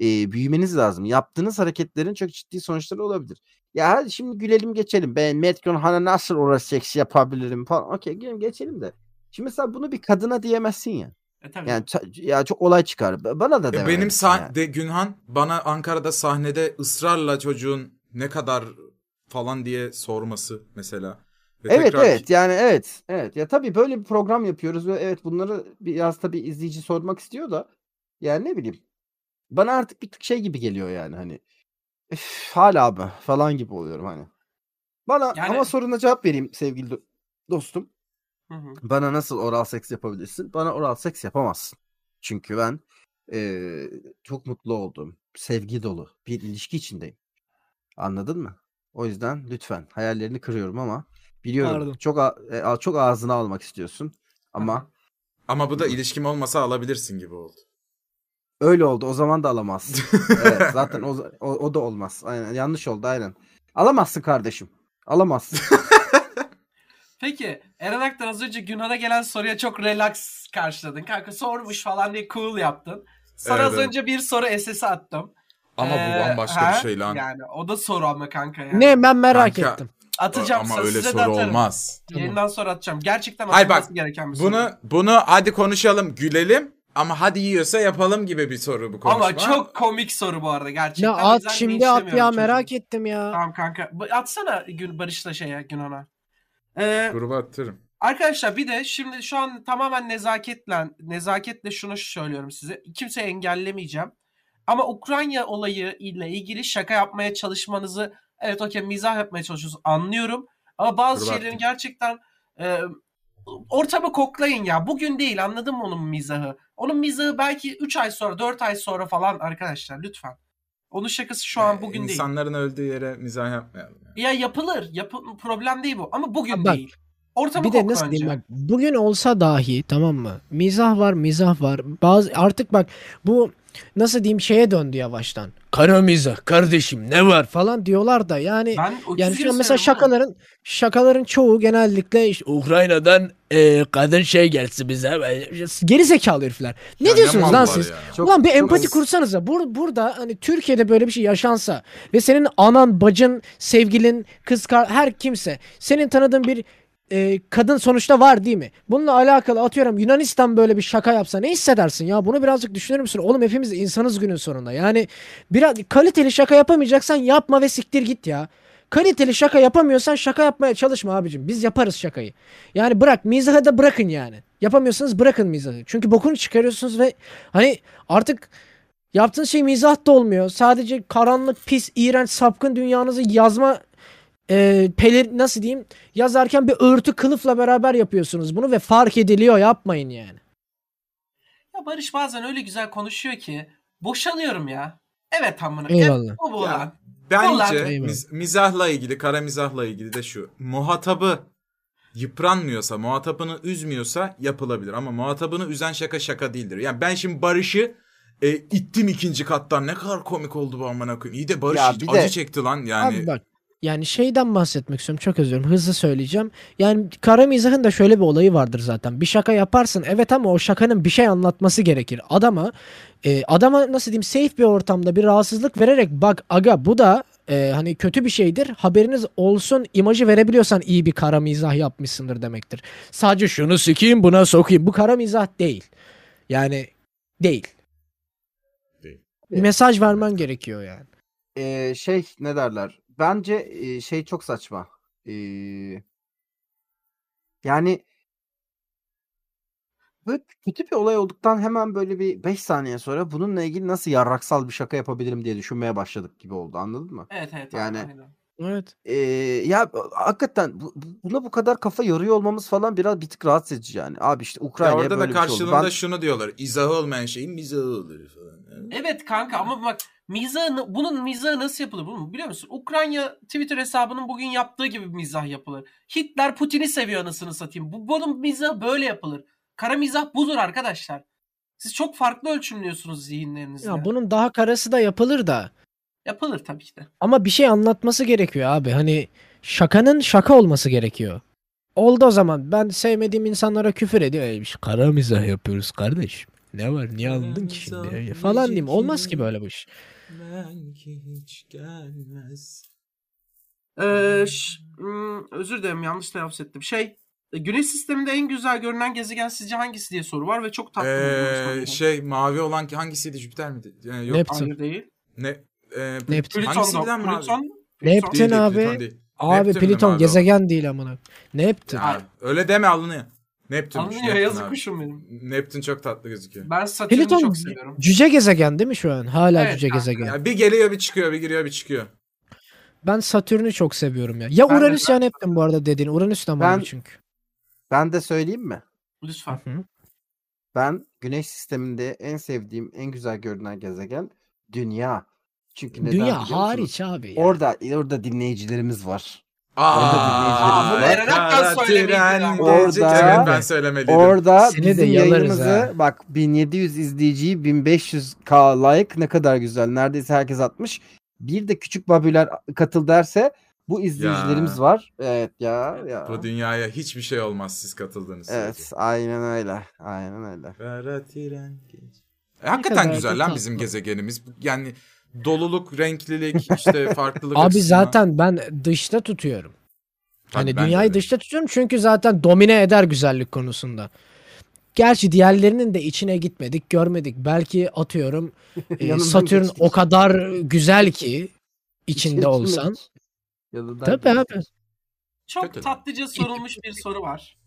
e, büyümeniz lazım. Yaptığınız hareketlerin çok ciddi sonuçları olabilir. Ya hadi şimdi gülelim geçelim. Ben Metron Han'a nasıl orası seksi yapabilirim falan. Okey gülelim geçelim de. Şimdi mesela bunu bir kadına diyemezsin ya. E, tabii. Yani ya çok olay çıkar. Bana da dememezsin benim sah- yani. de Günhan bana Ankara'da sahnede ısrarla çocuğun ne kadar falan diye sorması mesela. Ve Evet tekrar- evet yani evet evet ya tabii böyle bir program yapıyoruz ve evet bunları biraz tabii izleyici sormak istiyor da yani ne bileyim bana artık bir tık şey gibi geliyor yani hani "Üf, hala mı falan gibi oluyorum hani. Bana Yani- ama soruna cevap vereyim sevgili do- dostum. Hı hı. Bana nasıl oral seks yapabilirsin? Bana oral seks yapamazsın. Çünkü ben eee, çok mutlu olduğum, sevgi dolu bir ilişki içindeyim. Anladın mı? O yüzden lütfen hayallerini kırıyorum ama biliyorum Pardon. çok a- e, çok ağzına almak istiyorsun ama Ama bu da ilişkim olmasa alabilirsin gibi oldu. öyle oldu. O zaman da alamazsın. evet, zaten o, o, o da olmaz. Aynen yanlış oldu aynen. Alamazsın kardeşim. Alamazsın. Peki Eren Aktan az önce Günhan'a gelen soruya çok relax karşıladın. Kanka sormuş falan diye cool yaptın. Sana Evet, az evet. önce bir soru SS attım. Ama Ee, bu bambaşka ha? bir şey lan. Yani o da soru ama kanka yani. Ne ben merak Kanka, ettim. Atacağım Ama öyle soru atarım. olmaz. Yayından sonra atacağım. Gerçekten Hayır bak, gereken bir soru. Bunu bunu hadi konuşalım, gülelim ama hadi yiyorsa yapalım gibi bir soru bu konuşma. Ama çok komik soru bu arada gerçekten. Ya at şimdi at ya çocuğu. merak ettim ya. Tamam kanka. Atsana Gün Barış'la şeye Günhan'a. Ee, gruba attırım. Arkadaşlar bir de şimdi şu an tamamen nezaketle nezaketle şunu söylüyorum size. Kimseyi engellemeyeceğim. Ama Ukrayna olayı ile ilgili şaka yapmaya çalışmanızı evet okey mizah yapmaya çalışıyorsunuz anlıyorum. Ama bazı Dur şeylerin gerçekten e, ortamı koklayın ya. Bugün değil anladın mı onun mizahı? Onun mizahı belki 3 ay sonra 4 ay sonra falan arkadaşlar lütfen. Onun şakası şu an bugün değil. İnsanların öldüğü yere mizah yapmayalım. ya. Ya yapılır. Yapı problem değil bu. Ama bugün Ha, bak, değil. Ortamı Bir de nasıl önce. diyeyim bak bugün olsa dahi tamam mı? Mizah var mizah var. Bazı artık bak bu nasıl diyeyim şeye döndü yavaştan. Kara mizah kardeşim ne var falan diyorlar da yani Ben yani şu an mesela şakaların şakaların çoğu genellikle işte Ukrayna'dan e, kadın şey gelsin bize. Geri zekalı herifler. Ne Ya diyorsunuz mal lan var siz? ya. Çok- Ulan bir çok- empati kursanıza. Bur burada hani Türkiye'de böyle bir şey yaşansa ve senin anan, bacın, sevgilin, kız kar her kimse senin tanıdığın bir e, kadın sonuçta var değil mi? Bununla alakalı atıyorum Yunanistan böyle bir şaka yapsa ne hissedersin ya? Bunu birazcık düşünür müsün? Oğlum hepimiz insanız günün sonunda. Yani biraz kaliteli şaka yapamayacaksan yapma ve siktir git ya. Kaliteli şaka yapamıyorsan şaka yapmaya çalışma abicim. Biz yaparız şakayı. Yani bırak mizahı da bırakın yani. Yapamıyorsanız bırakın mizahı. Çünkü bokunu çıkarıyorsunuz ve hani artık yaptığınız şey mizah da olmuyor. Sadece karanlık, pis, iğrenç, sapkın dünyanızı yazma e, peler nasıl diyeyim yazarken bir örtü kılıfla beraber yapıyorsunuz bunu ve fark ediliyor yapmayın yani. Ya Barış bazen öyle güzel konuşuyor ki boşanıyorum ya. Evet amına. Eyvallah. Bu bu Ya, lan. Bence Eyvallah. miz- mizahla ilgili, kara mizahla ilgili de şu. Muhatabı yıpranmıyorsa, muhatabını üzmüyorsa yapılabilir. Ama muhatabını üzen şaka şaka değildir. Yani ben şimdi Barış'ı e, ittim ikinci kattan. Ne kadar komik oldu bu amına koyayım. İyi de Barış Ya hiç bir acı de- çekti lan yani. Abi bak yani şeyden bahsetmek istiyorum çok özür dilerim hızlı söyleyeceğim. Yani kara mizahın da şöyle bir olayı vardır zaten. Bir şaka yaparsın evet ama o şakanın bir şey anlatması gerekir. Adama e, adama nasıl diyeyim safe bir ortamda bir rahatsızlık vererek bak aga bu da e, hani kötü bir şeydir haberiniz olsun imajı verebiliyorsan iyi bir kara mizah yapmışsındır demektir. Sadece şunu sikeyim buna sokayım bu kara mizah değil. Yani değil. Değil. Mesaj vermen gerekiyor yani. Ee, şey ne derler? Bence e, şey çok saçma. Ee, yani böyle kötü bir olay olduktan hemen böyle bir 5 saniye sonra bununla ilgili nasıl yarraksal bir şaka yapabilirim diye düşünmeye başladık gibi oldu anladın mı? Evet evet. Yani- aynen. Evet. Ee, ya hakikaten bu- bu- buna bu kadar kafa yoruyor olmamız falan biraz bir tık rahatsız edici yani. Abi işte orada da böyle bir şey oldu. karşılığında Ben- şunu diyorlar. İzahı olmayan şeyin mizahı olur falan. Evet kanka ama bak mizahı, bunun mizahı nasıl yapılır bunu biliyor musun? Ukrayna Twitter hesabının bugün yaptığı gibi mizah yapılır. Hitler Putin'i seviyor anasını satayım. Bu, bunun mizahı böyle yapılır. Kara mizah budur arkadaşlar. Siz çok farklı ölçümlüyorsunuz zihinlerinizle. Ya bunun daha karası da yapılır da. Yapılır tabii ki de. Ama bir şey anlatması gerekiyor abi. Hani şakanın şaka olması gerekiyor. Oldu o zaman. Ben sevmediğim insanlara küfür ediyor. "Ey, biz Kara mizah yapıyoruz kardeş. Ne var? Niye alındın ki şimdi? Falan diyeyim. Olmaz ki böyle bu iş. Belki hiç gelmez. Ee, ş- hmm, özür dilerim yanlış telaffuz ettim. Şey e, Güneş sisteminde en güzel görünen gezegen sizce hangisi diye soru var ve çok tatlı. Ee, şey mavi olan ki hangisiydi Jüpiter miydi? Yani yok. Neptün. Hayır değil. Ne? E, Neptün. Plüton da. mavi? Plüton. Neptün Değil, değil, abi. Plüton değil. Abi Neptün mavi gezegen değil amına. Neptün. Ya, öyle deme alınıyor. Neptünmüş. Anlıyor Neptün yazık kuşum benim. Neptün çok tatlı gözüküyor. Ben Satürn'ü Plüton çok seviyorum. cüce gezegen değil mi şu an? Hala Evet, cüce kanka. gezegen. Ya bir geliyor bir çıkıyor, bir giriyor bir çıkıyor. Ben Satürn'ü çok seviyorum ya. Ya Ben de- Uranüs ya Neptün bu arada dediğin. Uranüs'ten Ben- mavi çünkü. Ben de söyleyeyim mi? Lütfen. Ben Güneş sisteminde en sevdiğim, en güzel görünen gezegen Dünya. Çünkü neden biliyor Dünya musunuz? hariç abi. ya. Orada orada dinleyicilerimiz var. Aa, tren ya. gelecek. Orada- Evet ben söylemeliydim. Orada Seni de bizim yalarız yayınımızı ha. bak 1700 izleyiciyi 1500k like ne kadar güzel. Neredeyse herkes atmış. Bir de küçük babüler katıl derse bu izleyicilerimiz Ya. var. Evet ya ya. Bu dünyaya hiçbir şey olmaz siz katıldığınız Evet sürece. aynen öyle. Aynen öyle. Kara tren. E, hakikaten güzel lan tatlı. bizim gezegenimiz. Yani doluluk, renklilik, işte farklılık Abi açısından. zaten ben dışta tutuyorum. Tabii Hani de dünyayı öyle. dışta tutuyorum çünkü zaten domine eder güzellik konusunda. Gerçi diğerlerinin de içine gitmedik, görmedik. Belki atıyorum e, Satürn geçtik. o kadar güzel ki içinde İçine olsan. Tabii geçtik. abi. Çok Kötü. tatlıca sorulmuş bir soru var.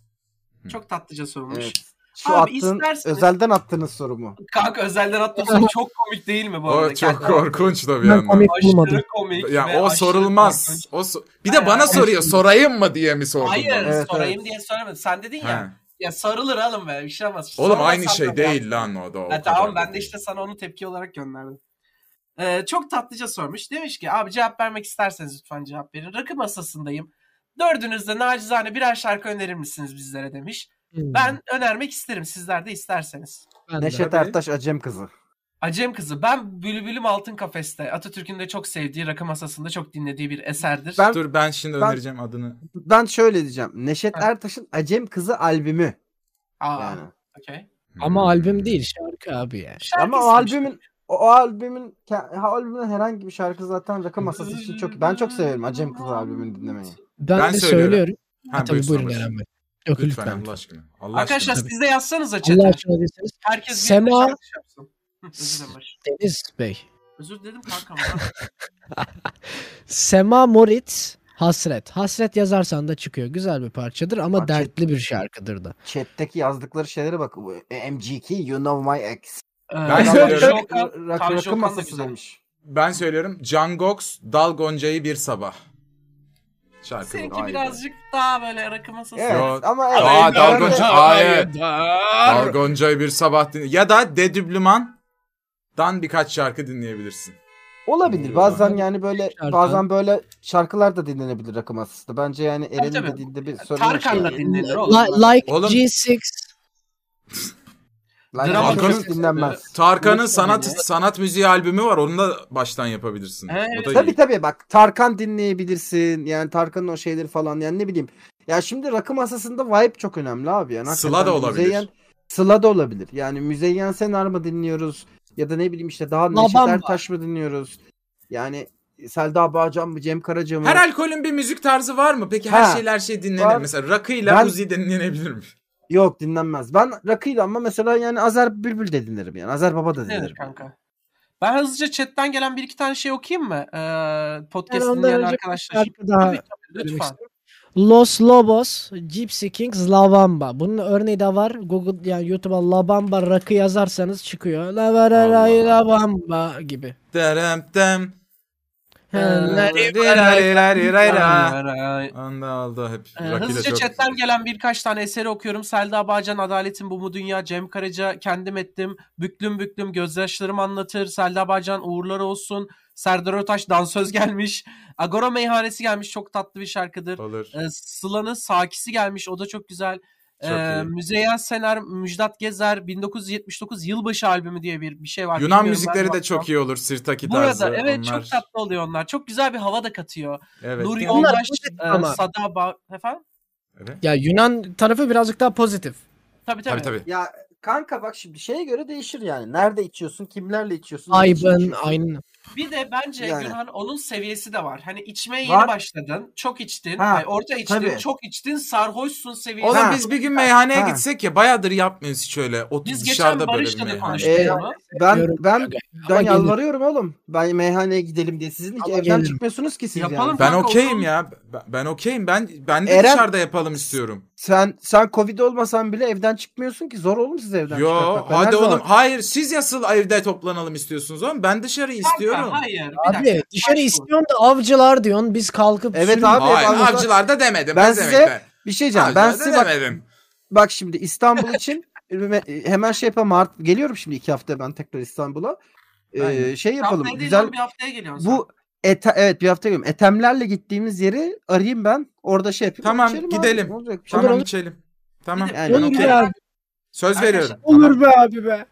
Çok tatlıca sorulmuş. Evet. Şu Abi attığın isterseniz- özelden attığınız soru mu? Kanka özelden attığım soru çok komik değil mi bu arada? O çok korkunç da bir yandan. komik bulmadım. Aşırı komik. Ya o sorulmaz. korkunç. O so- bir Hayır, de bana hayır. soruyor. Sorayım mı diye mi sordun? Hayır bana? Evet, sorayım evet. diye söylemedim. Sen dedin ya. Ha. Ya sarılır oğlum be bir şey olmaz. Oğlum Sormasam aynı şey ben- değil lan o da. O Ha, tamam ben de işte sana onu tepki olarak gönderdim. Ee, çok tatlıca sormuş. Demiş ki abi cevap vermek isterseniz lütfen cevap verin. Rakı masasındayım. Dördünüz de nacizane birer şarkı önerir misiniz bizlere demiş. Hmm, Ben önermek isterim sizler de isterseniz. ben. Neşet. Ertaş Acem kızı. Acem Kızı. Ben Bülbülüm Altın Kafeste. Atatürk'ün de çok sevdiği rakı masasında çok dinlediği bir eserdir. Ben- Dur ben şimdi Ben- önereceğim adını. Ben şöyle diyeceğim. Neşet Ha. Ertaş'ın Acem Kızı albümü. Aa, Yani. okey. Ama Hmm. albüm değil şarkı abi ya. Şarkı Ama o albümün o, o albümün albümün herhangi bir şarkı zaten rakı masası için çok ben çok severim Acem Kızı albümünü dinlemeyi. Ben, Ben de söylüyorum. söylüyorum. Ha, Ha, tabii buyur buyurun. Eren Bey. Yok Lütfen, lütfen. Allah aşkına. Allah Arkadaşlar aşkına. siz de yazsanıza Allah chat'e. aşkına deseniz. Herkes Sema- bir şarkı yapsın. Hı, Özür dilerim Barış. Deniz Bey. Özür dedim kankam. Sema Moritz Hasret. Hasret yazarsan da çıkıyor. Güzel bir parçadır ama Bak, dertli bir şarkıdır da. Chat'teki yazdıkları şeylere bak. MGK You Know My Ex. Ee, Ben söylüyorum. Masası güzel. demiş. Ben söylüyorum. Can Gox, Dal Gonca'yı bir sabah. Şarkı. Seninki be. birazcık daha böyle rakı masası. Evet Yok. ama evet. Aa, ben Dal de- Gonca. Hayır. Dal Gonca'yı bir sabah dinle. Ya da Dedüblüman'dan birkaç şarkı dinleyebilirsin. Olabilir. Bazen yani böyle Şarkı. bazen böyle şarkılar da dinlenebilir rakı masasında. Bence yani Eren'in dediğinde bir sorun yok. Tarkan'la dinlenir oğlum. Li- like Oğlum- G6 Like Drama Tarkan'ın dinlenmez. Tarkan'ın Unutma sanat sanat müziği albümü var. Onu da baştan yapabilirsin. Evet. Tabii iyi. tabii bak Tarkan dinleyebilirsin. Yani Tarkan'ın o şeyleri falan yani ne bileyim. Ya şimdi rakı masasında vibe çok önemli abi. Yani Sıla da olabilir. Müzeyyen, Sıla da olabilir. Yani Müzeyyen Senar mı dinliyoruz? Ya da ne bileyim işte daha Neşet. Ertaş mı dinliyoruz? Yani Selda Bağcan mı Cem Karaca mı? Her alkolün bir müzik tarzı var mı? Peki her Ha, şeyle her şey dinlenir. var. Mesela rakıyla Ben- Uzi dinlenebilir mi? Yok dinlenmez. Ben rakıyla ama mesela yani Azer Bülbül de dinlerim yani. Azer Baba da dinlerim. kanka? Ben hızlıca chatten gelen bir iki tane şey okuyayım mı? Ee, podcast ondan dinleyen arkadaşlar. daha Tabii, tabii, söylemek lütfen. Los Lobos, Gypsy Kings, Lavamba. Bunun örneği de var. Google yani YouTube'a Lavamba rakı yazarsanız çıkıyor. Lavaray Allah. Lavamba gibi. Derem dem. Ee, Anda aldı hep. Ee, hızlıca chatten gelen birkaç tane eseri okuyorum. Selda Bağcan, Adaletin Bu Mu Dünya, Cem Karaca, Kendim Ettim, Büklüm Büklüm, Gözyaşlarım Anlatır, Selda Bağcan, Uğurlar Olsun, Serdar Ortaç, Dansöz gelmiş, Agora Meyhanesi gelmiş, çok tatlı bir şarkıdır. Olur. Ee, Sıla'nın Sakisi gelmiş, o da çok güzel. Ee. Müzeyyen Sener, Müjdat Gezer, 1979 Yılbaşı albümü diye bir bir şey var. Yunan Bilmiyorum, ben müzikleri de çok iyi olur. Sirtaki Bu tarzı. arada evet onlar. çok tatlı oluyor onlar. Çok güzel bir hava da katıyor. Evet. Nur Bunlar Yoldaş, pozitif e, ama. Sada Ba... Efendim? Evet. Ya Yunan tarafı birazcık daha pozitif. Tabii tabii. Tabii tabii. Ya kanka bak şimdi şeye göre değişir yani. Nerede içiyorsun, kimlerle içiyorsun. Aybın, içiyorsun. aynen. Bir de bence Yani. Gülhan onun seviyesi de var. Hani içmeye yeni Var. başladın. Çok içtin. Ha, ay, orta içtin. tabii. Çok içtin. Sarhoşsun seviyesi. Oğlum biz bir gün meyhaneye Ha. gitsek ya bayağıdır yapmıyoruz hiç öyle. Otur Biz geçen dışarıda böyle Barış'la da meyhane. konuştuk Ee. Ben ben ben yalvarıyorum oğlum. Ben meyhaneye gidelim diye. Sizin hiç Ama evden gelirim. çıkmıyorsunuz ki siz Yapalım. yani. Ben okeyim ya. Ben, okeyim. Ben ben de Eren- dışarıda yapalım istiyorum. Sen sen Covid olmasan bile evden çıkmıyorsun ki. Zor oğlum size evden Yo çıkartmak. Ben her hadi oğlum. zaman- Hayır siz asıl evde toplanalım istiyorsunuz oğlum. Ben dışarı istiyorum. Kanka, hayır. Bir Abi dakika. dışarı istiyorsun da avcılar diyorsun. Biz kalkıp Evet abi. Hayır avcılar- avcılarda demedim. Ben ne size- demek be? Bir şey diyeceğim. Ben Avcılarda size bak, demedim. bak şimdi İstanbul için hemen şey yapalım. Mart geliyorum şimdi iki hafta ben tekrar İstanbul'a. Ee, Aynen. şey yapalım. Haftaya değil Güzel lan, bir haftaya geliyorsun bu ete, evet bir hafta geliyorum. Etemlerle gittiğimiz yeri arayayım ben. Orada şey yapayım. Tamam, içelim gidelim. Abi. Ne olacak? Bir Tamam olur. içelim. Tamam. Bir de- Yani ben Olur abi. Söz Arkadaşlar- veriyorum. Olur be abi be.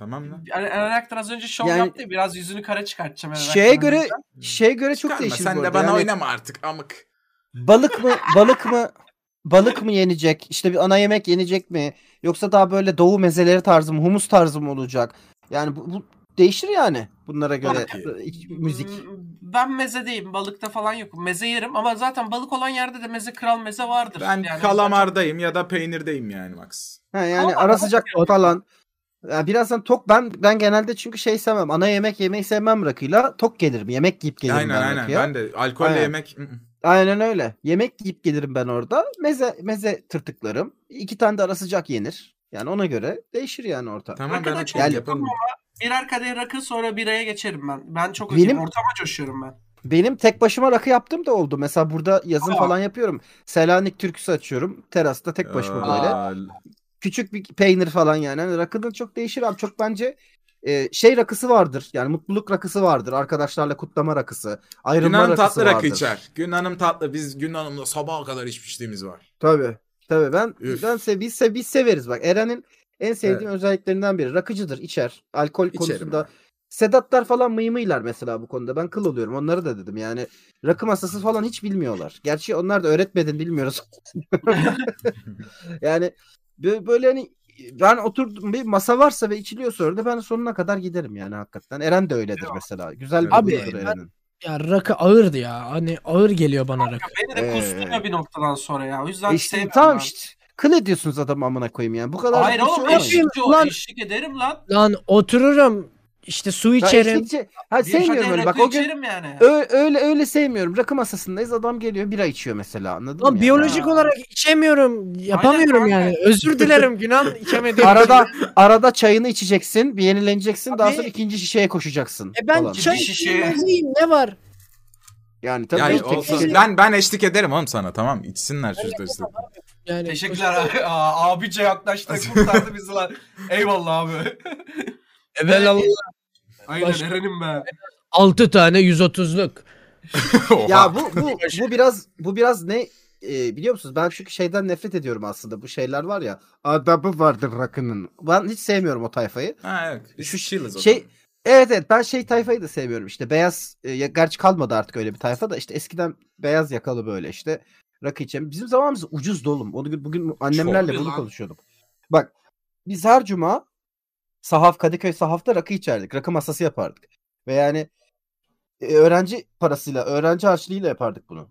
Tamam lan. sen. Eren Aktar az önce şov Yani- yaptı. ya, Biraz yüzünü kara çıkartacağım. Eren Şeye Aktar'ın göre yüzünden. şeye göre çok Çıkarma, değişir sen de bana Yani oynama artık amık. balık mı balık mı balık mı yenecek? İşte bir ana yemek yenecek mi? Yoksa daha böyle doğu mezeleri tarzı mı, humus tarzı mı olacak? Yani bu, bu değişir yani bunlara göre Tabii İç- müzik. Ben mezedeyim. Balıkta falan yokum. Meze yerim ama zaten balık olan yerde de meze kral meze vardır. Ben Yani kalamardayım ya da peynirdeyim yani Max. Ha yani ara sıcak falan. Ya birazdan tok ben ben genelde çünkü şey sevmem. Ana yemek yemeyi sevmem rakıyla. Tok gelirim. Yemek yiyip gelirim aynen ben aynen. rakıya. Ben de alkolle Aynen. yemek. ı-ı. Aynen öyle. Yemek yiyip gelirim ben orada. Meze meze tırtıklarım. İki tane de ara sıcak yenir. Yani ona göre değişir yani ortam. Tamam Rakı ben çok Yani- yapalım. birer kadeh rakı sonra biraya geçerim ben. Ben çok Benim- ortama coşuyorum ben. Benim tek başıma rakı yaptığım da oldu. Mesela burada yazın Aa. falan yapıyorum. Selanik türküsü açıyorum. Terasta tek başıma böyle. Küçük bir peynir falan yani. yani rakının çok değişir abi. Çok bence e, şey rakısı vardır. Yani mutluluk rakısı vardır. Arkadaşlarla kutlama rakısı. Ayrılma Gün Hanım rakısı tatlı rakı içer. Gün Hanım tatlı. Biz Gün Hanım'la sabaha kadar içmişliğimiz var. Tabii. Tabii ben Üf. ben sev, biz, sev, biz severiz bak. Eren'in en sevdiğim özelliklerinden biri. Rakıcıdır, içer. Alkol İçerim konusunda. abi. Sedatlar falan mıymıylar mesela bu konuda. Ben kıl oluyorum. Onları da dedim. Yani rakı masası falan hiç bilmiyorlar. Gerçi onlar da öğretmedin bilmiyoruz. yani böyle hani ben oturdum bir masa varsa ve içiliyorsa orada ben sonuna kadar giderim yani hakikaten. Eren de öyledir mesela. Güzel bir Abi, ben- Eren'in. Ya rakı ağırdı ya. Hani ağır geliyor bana rakı. Beni de Ee, kusturuyor bir noktadan sonra ya. O yüzden işte, sevmiyorum tamam ben. işte. Kıl ediyorsunuz adamı amına koyayım yani. Bu kadar Hayır şey oğlum eşlik, Ulan- eşlik ederim lan. Lan otururum işte su içerim. eşlikçi- Ha, Bir sevmiyorum kadeh öyle. Bak o gün içerim yani. Ö- öyle öyle sevmiyorum. Rakı masasındayız. Adam geliyor bira içiyor mesela. Anladın Lan mı? biyolojik Ha. olarak içemiyorum. Yapamıyorum kanka. yani. Özür dilerim Yani? için. Arada arada çayını içeceksin, bir yenileneceksin, daha Abi- sonra ikinci şişeye koşacaksın. E ben falan. çay Bir şişe. içeyim mezeyim, ne var? Yani tabii Yani tek olsa- şişe- ben ben eşlik ederim oğlum sana tamam içsinler çocuklar işte. Yani Teşekkürler abi. Aa, abice yaklaştı kurtardı bizi lan. Eyvallah abi. Evelallah. Aynen Baş- Eren'im be. 6 tane 130'luk. Ya bu bu bu biraz bu biraz ne e, biliyor musunuz? Ben çünkü şeyden nefret ediyorum aslında. Bu şeyler var ya. Adabı vardır rakının. Ben hiç sevmiyorum o tayfayı. Ha yok. Biz Şu chill'iz o şey zaman. Evet evet ben şey tayfayı da seviyorum işte beyaz e, ya- gerçi kalmadı artık öyle bir tayfa da işte eskiden beyaz yakalı böyle işte rakı içen bizim zamanımız ucuz dolum onu bugün annemlerle Çok bunu lan. konuşuyorduk. Bak biz her cuma sahaf Kadıköy sahafta rakı içerdik rakı masası yapardık ve yani e, öğrenci parasıyla öğrenci harçlığıyla yapardık bunu.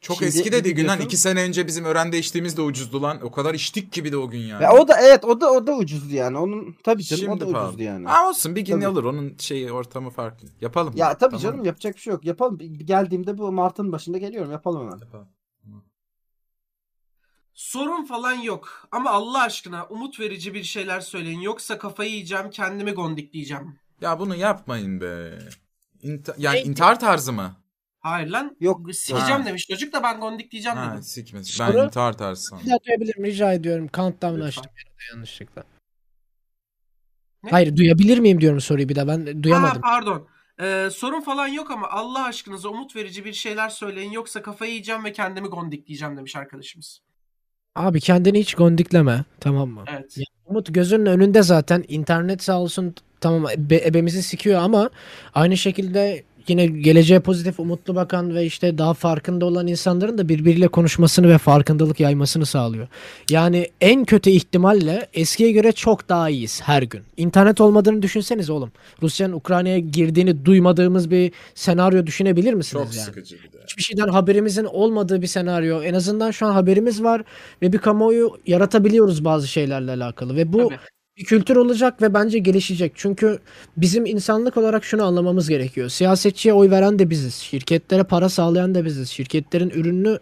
Çok Şimdi eski de değil Günan. gidiyorsun- iki sene önce bizim öğrende içtiğimiz de ucuzdu lan. O kadar içtik gibi de o gün yani. Ya o da evet o da o da ucuzdu yani onun tabii canım o da Şimdi pahalı. ucuzdu yani. Ama olsun bir gün alır. Onun şeyi ortamı farklı. Yapalım. Ya tabii Tamam. canım yapacak bir şey yok yapalım geldiğimde bu Mart'ın başında geliyorum yapalım hemen. Yapalım. Sorun falan yok ama Allah aşkına umut verici bir şeyler söyleyin yoksa kafayı yiyeceğim kendimi gondikleyeceğim. Ya bunu yapmayın be. İnta- yani Ne? intihar tarzı mı? Hayır lan. Yok. Sikeceğim Ha. demiş çocuk da ben gondikleyeceğim Ha, dedim. sikmez. Ben Soru- intihar tarzı sandım. Bir daha miyim? Rica ediyorum. Countdown'u Lütfen. açtım yine de yanlışlıkla. Ne? Hayır duyabilir miyim diyorum soruyu bir daha. Ben duyamadım. Ha, pardon. Ee, sorun falan yok ama Allah aşkınıza umut verici bir şeyler söyleyin yoksa kafayı yiyeceğim ve kendimi gondikleyeceğim demiş arkadaşımız. Abi kendini hiç gondikleme. Tamam mı? Evet. Ya, Umut gözünün önünde zaten. internet sağ olsun tamam ebe- ebemizi sikiyor ama aynı şekilde yine geleceğe pozitif umutlu bakan ve işte daha farkında olan insanların da birbiriyle konuşmasını ve farkındalık yaymasını sağlıyor. Yani en kötü ihtimalle eskiye göre çok daha iyiyiz her gün. İnternet olmadığını düşünseniz oğlum. Rusya'nın Ukrayna'ya girdiğini duymadığımız bir senaryo düşünebilir misiniz Çok yani? sıkıcı bir de. hiçbir şeyden haberimizin olmadığı bir senaryo. En azından şu an haberimiz var ve bir kamuoyu yaratabiliyoruz bazı şeylerle alakalı ve bu Tabii. Bir kültür olacak ve bence gelişecek. Çünkü bizim insanlık olarak şunu anlamamız gerekiyor. Siyasetçiye oy veren de biziz. Şirketlere para sağlayan da biziz. Şirketlerin ürününü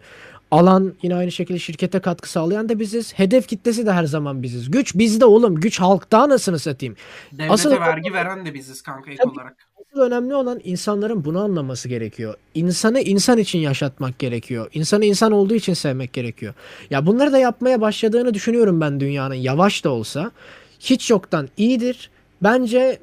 alan yine aynı şekilde şirkete katkı sağlayan da biziz. Hedef kitlesi de her zaman biziz. Güç bizde oğlum. Güç halkta anasını satayım. Devlete Asıl- vergi veren de biziz kanka Tabii. olarak. Asıl önemli olan insanların bunu anlaması gerekiyor. İnsanı insan için yaşatmak gerekiyor. İnsanı insan olduğu için sevmek gerekiyor. Ya bunları da yapmaya başladığını düşünüyorum ben dünyanın yavaş da olsa. Hiç yoktan iyidir. Bence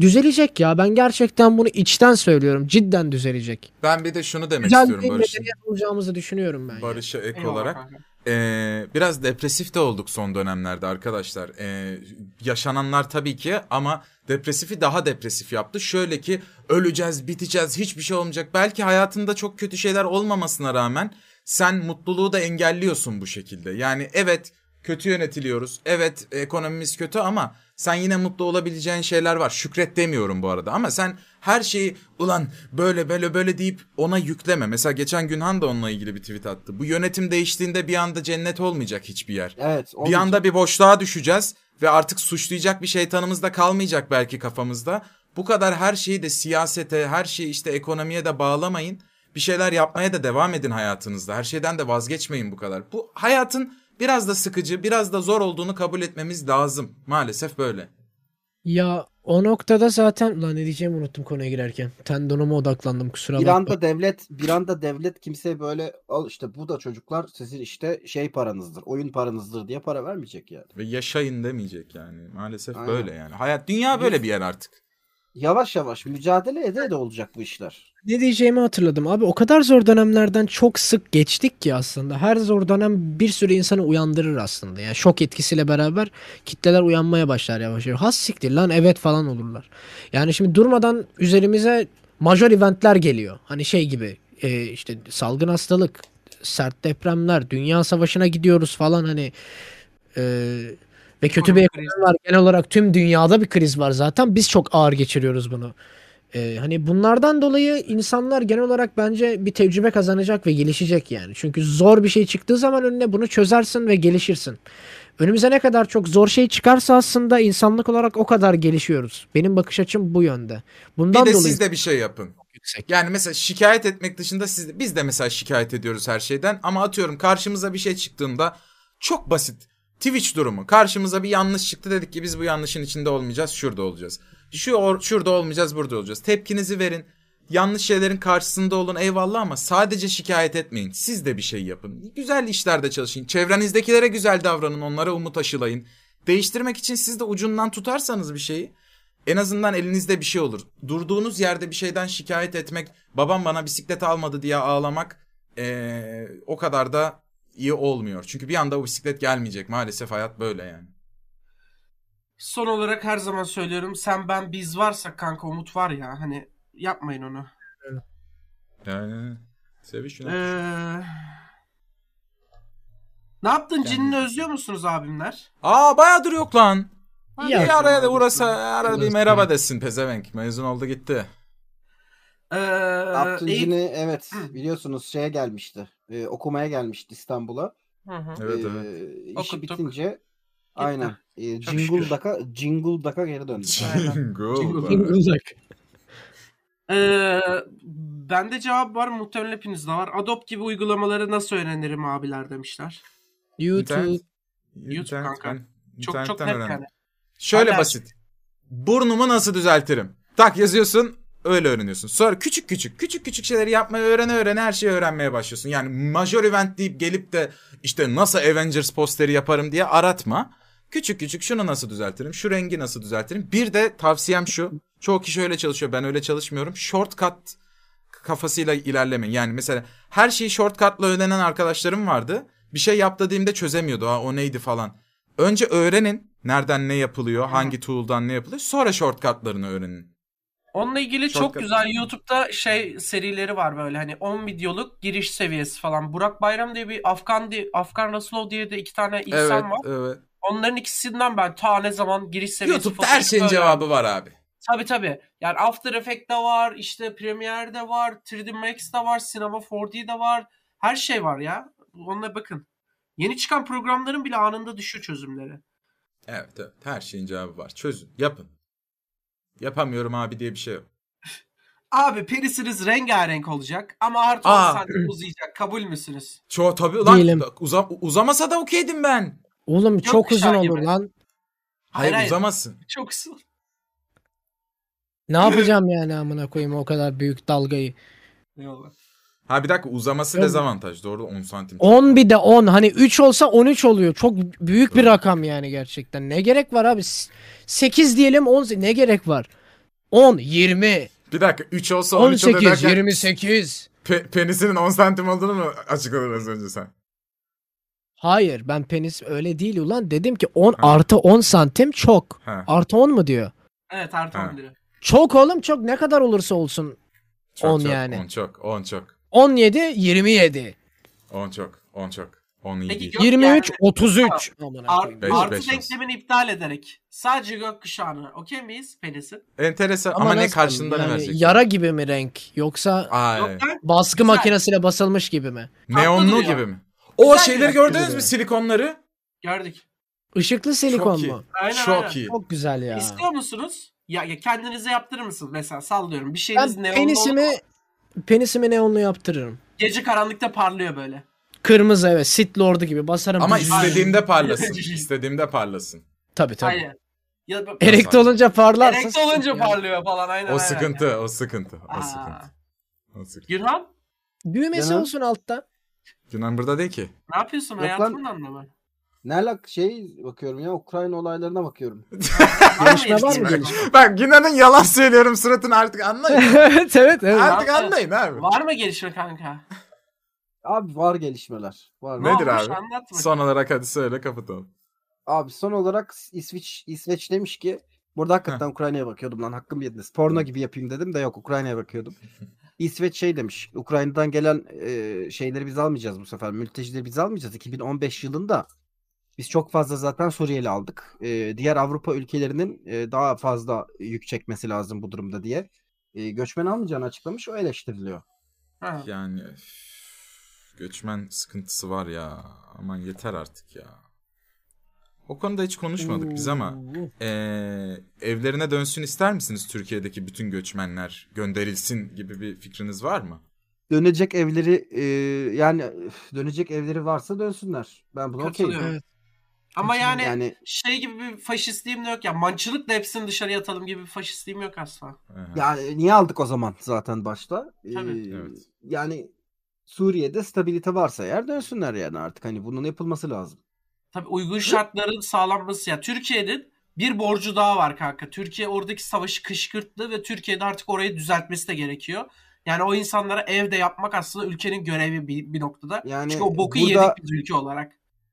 düzelecek ya. Ben gerçekten bunu içten söylüyorum. Cidden düzelecek. Ben bir de şunu demek Güzel istiyorum medeniyet olacağımızı düşünüyorum ben. Barış'a ek Eyvallah olarak. kanka. Ee, biraz depresif de olduk son dönemlerde arkadaşlar. Ee, yaşananlar tabii ki ama depresifi daha depresif yaptı. Şöyle ki öleceğiz, biteceğiz, hiçbir şey olmayacak. Belki hayatında çok kötü şeyler olmamasına rağmen sen mutluluğu da engelliyorsun bu şekilde. Yani evet kötü yönetiliyoruz. Evet ekonomimiz kötü ama sen yine mutlu olabileceğin şeyler var. Şükret demiyorum bu arada ama sen her şeyi ulan böyle böyle böyle deyip ona yükleme. Mesela geçen Günhan da onunla ilgili bir tweet attı. Bu yönetim değiştiğinde bir anda cennet olmayacak hiçbir yer. Evet. Bir anda bir boşluğa düşeceğiz ve artık suçlayacak bir şeytanımız da kalmayacak belki kafamızda. Bu kadar her şeyi de siyasete, her şeyi işte ekonomiye de bağlamayın. Bir şeyler yapmaya da devam edin hayatınızda. Her şeyden de vazgeçmeyin bu kadar. Bu hayatın biraz da sıkıcı, biraz da zor olduğunu kabul etmemiz lazım. Maalesef böyle. Ya o noktada zaten lan ne diyeceğimi unuttum konuya girerken. Tendonuma odaklandım kusura Bir bakma. anda devlet bir anda devlet kimseye böyle al işte bu da çocuklar sizin işte şey paranızdır, oyun paranızdır diye para vermeyecek yani. Ve yaşayın demeyecek yani. Maalesef Aynen. böyle yani. Hayat, dünya böyle bir yer artık. Yavaş yavaş mücadele ede de olacak bu işler. Ne diyeceğimi hatırladım. Abi o kadar zor dönemlerden çok sık geçtik ki aslında. Her zor dönem bir sürü insanı uyandırır aslında. Yani şok etkisiyle beraber kitleler uyanmaya başlar yavaş yavaş. Has siktir lan evet falan olurlar. Yani şimdi durmadan üzerimize major eventler geliyor. Hani şey gibi e, işte salgın hastalık, sert depremler, dünya savaşına gidiyoruz falan hani e, ve kötü bir ekonomi var. Genel olarak tüm dünyada bir kriz var zaten. Biz çok ağır geçiriyoruz bunu. Ee, hani bunlardan dolayı insanlar genel olarak bence bir tecrübe kazanacak ve gelişecek yani. Çünkü zor bir şey çıktığı zaman önüne bunu çözersin ve gelişirsin. Önümüze ne kadar çok zor şey çıkarsa aslında insanlık olarak o kadar gelişiyoruz. Benim bakış açım bu yönde. Bundan bir de dolayı siz de bir şey yapın. yüksek. Yani mesela şikayet etmek dışında siz de, biz de mesela şikayet ediyoruz her şeyden ama atıyorum karşımıza bir şey çıktığında çok basit. Twitch durumu. Karşımıza bir yanlış çıktı dedik ki biz bu yanlışın içinde olmayacağız, şurada olacağız. Şu or- şurada olmayacağız, burada olacağız. Tepkinizi verin. Yanlış şeylerin karşısında olun eyvallah ama sadece şikayet etmeyin. Siz de bir şey yapın. Güzel işlerde çalışın. Çevrenizdekilere güzel davranın, onlara umut aşılayın. Değiştirmek için siz de ucundan tutarsanız bir şeyi en azından elinizde bir şey olur. Durduğunuz yerde bir şeyden şikayet etmek, babam bana bisiklet almadı diye ağlamak eee, o kadar da iyi olmuyor. Çünkü bir anda o bisiklet gelmeyecek. Maalesef hayat böyle yani. Son olarak her zaman söylüyorum sen ben biz varsak kanka umut var ya hani yapmayın onu. Yani seviş Ee, ne yaptın cinini özlüyor musunuz abimler? Aa bayağıdır yok lan. Ya. bir araya da uğrasa arada bir merhaba desin pezevenk. Mezun oldu gitti. Ee, Abdülcin'i eğit- evet Hı. biliyorsunuz şeye gelmişti. e, okumaya gelmişti İstanbul'a. Hı hı. Evet E, evet. işi Okuttuk. bitince aynen e, Jingle şükür. Duck'a Jingle Duck'a geri döndü. Jingle. Uzak. Ee, bende cevap var muhtemelen hepinizde var. Adopt gibi uygulamaları nasıl öğrenirim abiler demişler. YouTube. İnternet- YouTube kanka. ben Çok çok net yani. Şöyle Hala- basit. Burnumu nasıl düzeltirim? Tak yazıyorsun öyle öğreniyorsun. Sonra küçük küçük küçük küçük şeyleri yapmayı öğrene öğrene her şeyi öğrenmeye başlıyorsun. Yani major event deyip gelip de işte nasıl Avengers posteri yaparım diye aratma. Küçük küçük şunu nasıl düzeltirim? Şu rengi nasıl düzeltirim? Bir de tavsiyem şu. Çoğu kişi öyle çalışıyor. Ben öyle çalışmıyorum. Shortcut kafasıyla ilerlemeyin. Yani mesela her şeyi shortcut'la öğrenen arkadaşlarım vardı. Bir şey yap dediğimde çözemiyordu. Ha o neydi falan. Önce öğrenin nereden ne yapılıyor, hangi tool'dan ne yapılıyor. Sonra shortcut'larını öğrenin. Onunla ilgili çok Shortcut. güzel YouTube'da şey serileri var böyle hani 10 videoluk giriş seviyesi falan. Burak Bayram diye bir Afgan diye, Afgan Rasulov diye de iki tane insan Evet, var. evet. Onların ikisinden ben ta ne zaman giriş seviyesi YouTube'da her şeyin fotoğrafı cevabı var abi. Tabii tabii. Yani After Effects'te var, işte Premiere'de var, 3D Max'te var, Cinema 4D'de var. Her şey var ya. Onlara bakın. Yeni çıkan programların bile anında düşüyor çözümleri. Evet, evet. Her şeyin cevabı var. Çözün, yapın. Yapamıyorum abi diye bir şey yok. Abi penisiniz rengarenk olacak ama artı 10 Aa. santim uzayacak. Kabul müsünüz? Çoğu tabii lan Değilim. uza- uzamasa da okeydim ben. Oğlum çok uzun Gökkuşağı olur gibi. lan. Hayır, hayır. uzamasın. Çok sıvı. Ne yapacağım yani amına koyayım o kadar büyük dalgayı. Eyvallah. Ha bir dakika uzaması Yok. dezavantaj. Doğru 10 santim. 10 bir de 10. Hani 3 olsa 13 oluyor. Çok büyük bir rakam yani gerçekten. Ne gerek var abi? 8 diyelim 10 ne gerek var? 10, 20, Bir dakika 3 olsa 13 oluyor 18, derken 28. pe- penisinin 10 santim olduğunu mu açıkladın az önce sen? Hayır ben penis öyle değil ulan. Dedim ki 10 artı 10 santim çok. Ha. Artı 10 mu diyor? Evet artı Ha. 10 diyor. Çok oğlum çok ne kadar olursa olsun. Çok, 10 çok, yani. 10 çok, 10 çok. 17, 27. 10 çok, 10 çok. 10 iyi Peki değil. Yok 23, yani. 33. Amına Ar- koyayım. Beş, artı beş olsun. denklemini iptal ederek sadece gökkuşağını okey miyiz penisin? Enteresan ama, ne nasıl? karşılığında ne Yani verecek? Yara gibi mi renk yoksa Ay. Yok lan. baskı Güzel. makinesiyle basılmış gibi mi? Neonlu duruyor. gibi mi? O Güzel şeyleri gördünüz mü silikonları? Gördük. Işıklı silikon Çok iyi. mu? Aynen Çok aynen. iyi. Çok güzel ya. İstiyor musunuz? Ya, ya kendinize yaptırır mısınız mesela sallıyorum. Bir Ben şeyiniz neonlu penisimi olur, penisimi neonlu yaptırırım. gece karanlıkta parlıyor böyle. Kırmızı evet Sith Lord'u gibi basarım. Ama Düz- istediğimde parlasın. istediğimde parlasın. Tabii tabii. Hayır. Ya, Erekte olunca parlarsa. Erekte olunca yani. parlıyor falan aynen O aynen. sıkıntı, o sıkıntı, o Aa. sıkıntı. O sıkıntı. Gürhan Düğmesi Canım. olsun altta. Yunan burada değil ki. ne yapıyorsun Yok hayatımın lan. anlamı? Ne alak şey bakıyorum ya Ukrayna olaylarına bakıyorum. Gelişme var mı gelişme? Bak Yunan'ın yalan söylüyorum suratını artık anlayın. evet evet evet. artık Abi. anlayın abi. Var mı gelişme kanka? Abi var gelişmeler. Var. Ne Nedir olmuş? abi? Son olarak hadi söyle kapatalım. Abi son olarak İsveç İsveç demiş ki burada hakikaten Ukrayna'ya bakıyordum lan hakkım yediniz. Porno gibi yapayım dedim de yok Ukrayna'ya bakıyordum. İsveç şey demiş. Ukrayna'dan gelen e, şeyleri biz almayacağız bu sefer. Mültecileri biz almayacağız. 2015 yılında biz çok fazla zaten Suriyeli aldık. E, diğer Avrupa ülkelerinin e, daha fazla yük çekmesi lazım bu durumda diye. E, göçmen almayacağını açıklamış. O eleştiriliyor. Ha. Yani göçmen sıkıntısı var ya. Aman yeter artık ya. O konuda hiç konuşmadık biz ama eee, evlerine dönsün ister misiniz Türkiye'deki bütün göçmenler gönderilsin gibi bir fikriniz var mı? Dönecek evleri e, yani dönecek evleri varsa dönsünler. Ben buna okeyim. Evet. Ama yani, Yani şey gibi bir faşistliğim de yok ya. Mancılıkla hepsini dışarıya atalım gibi bir faşistliğim yok asla. Yani niye aldık o zaman zaten başta? Tabii. Ee, Evet. Yani Suriye'de stabilite varsa eğer dönsünler yani artık hani bunun yapılması lazım. Tabii uygun şartların sağlanması ya. Türkiye'nin bir borcu daha var kanka. Türkiye oradaki savaşı kışkırttı ve Türkiye'de artık orayı düzeltmesi de gerekiyor. Yani o insanlara evde yapmak aslında ülkenin görevi bir, bir noktada. Yani Çünkü o boku burada- yedik biz ülke olarak.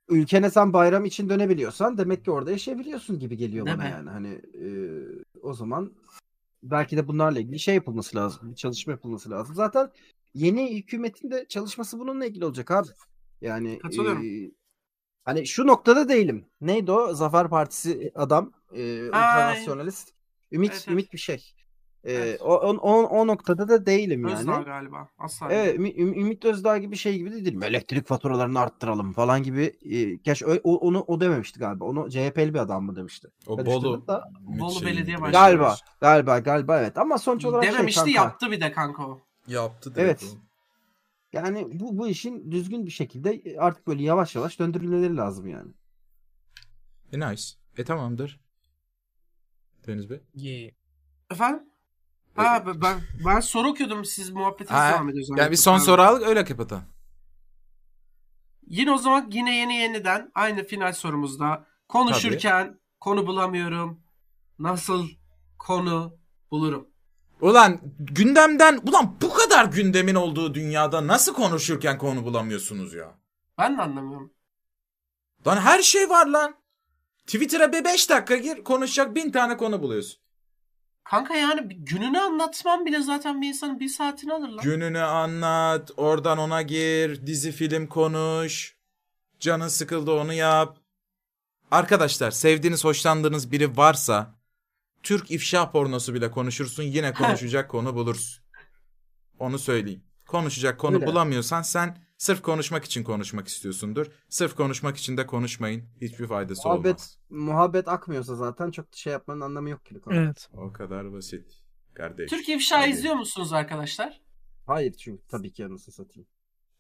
Ülkene sen bayram için dönebiliyorsan demek ki orada yaşayabiliyorsun gibi geliyor Değil bana mi? yani. Hani e, o zaman belki de bunlarla ilgili şey yapılması lazım. Bir çalışma yapılması lazım. Zaten yeni hükümetin de çalışması bununla ilgili olacak abi. Yani e, hani şu noktada değilim. Neydi o? Zafer Partisi adam, e, ultranasyonalist. Ümit Evet, evet. Ümit bir şey. E, Evet. o, o, o, o noktada da değilim yani. Özdağ galiba. Asla. Evet, Ümi- Üm- Ümit Özdağ gibi şey gibi de? Elektrik faturalarını arttıralım falan gibi. E, gerçi o, o- onu o dememişti galiba. Onu CHP'li bir adam mı demişti? O Karıştırdım Bolu. da. Bolu şeyin Belediye direkt- Başkanı. Galiba, galiba, galiba evet. Ama sonuç olarak şey Dememişti kanka, yaptı bir de kanka o. Yaptı Evet. direkt Yani bu bu işin düzgün bir şekilde artık böyle yavaş yavaş döndürülmeleri lazım yani. E nice. E tamamdır. Deniz Bey. Efendim? Ha ben- ben ben soru okuyordum siz muhabbetiniz Ha, devam ediyorsunuz. Yani bir son soru al öyle kapatalım. Yine o zaman yine yeni yeniden aynı final sorumuzda konuşurken konu bulamıyorum. Nasıl konu bulurum? Ulan gündemden ulan bu kadar gündemin olduğu dünyada nasıl konuşurken konu bulamıyorsunuz ya? Ben de anlamıyorum. Lan her şey var lan. Twitter'a bir 5 dakika gir konuşacak bin tane konu buluyorsun. Kanka yani gününü anlatmam bile zaten bir insanın bir saatini alır lan. Gününü anlat, oradan ona gir, dizi film konuş. Canın sıkıldı onu yap. Arkadaşlar sevdiğiniz, hoşlandığınız biri varsa Türk ifşa pornosu bile konuşursun yine konuşacak konu bulursun. Onu söyleyeyim. Konuşacak konu Öyle. bulamıyorsan sen sırf konuşmak için konuşmak istiyorsundur. Sırf konuşmak için de konuşmayın. Hiçbir faydası Muhabbet olmaz. muhabbet akmıyorsa zaten çok şey yapmanın anlamı yok ki. bu konuda. Evet. O kadar basit. Kardeş. Türk İfşa Hadi. izliyor musunuz arkadaşlar? Hayır çünkü tabii ki anasını satayım.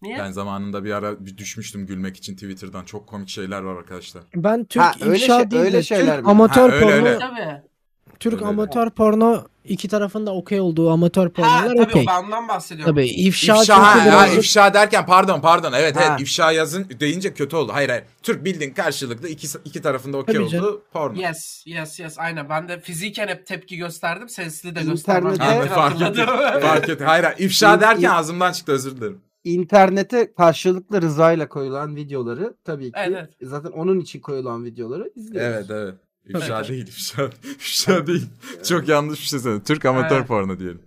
Niye? Ben zamanında bir ara bir düşmüştüm gülmek için Twitter'dan. Çok komik şeyler var arkadaşlar. Ben Türk Ha, öyle ifşa şey- değil öyle de şeyler Türk mi? amatör Ha, öyle, porno öyle. Tabii. Türk Öyle. amatör porno iki tarafında okey olduğu amatör Ha pornolar tabii okey. ben ondan bahsediyorum. Tabii ifşa, İfşa, ha, ha, birazcık- ifşa derken pardon pardon evet Ha. evet ifşa yazın deyince kötü oldu. Hayır hayır. Türk bildiğin karşılıklı iki, iki tarafında okey Tabii oldu. canım. Porno. Yes, yes, yes. Aynen. Ben de fiziken hep tepki gösterdim. Sesli de. Ha, gerektiğini fark ettim. fark ettim. Hayır hayır. İfşa derken ağzımdan çıktı özür dilerim. İnternete karşılıklı rızayla koyulan videoları tabii ki Evet, zaten onun için koyulan videoları izliyoruz. Evet evet. İfşa değil ifşa. İfşa değil. Çok yanlış bir şey söyledim. Türk amatör Evet. porno diyelim.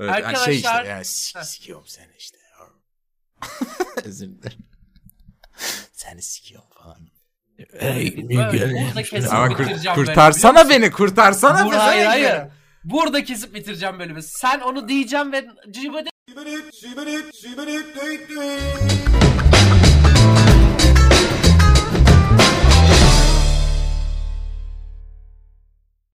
Evet, yani şey işte Arkadaşlar- ya, s- sikiyorum seni işte. özür dilerim. Seni sikiyorum falan. Ey, Böyle, burada kesip Ama kur- bitireceğim böyle, kurtarsana musun? beni kurtarsana Bur- beni. hayır hayır. Burada kesip bitireceğim bölümü. Sen onu diyeceğim ve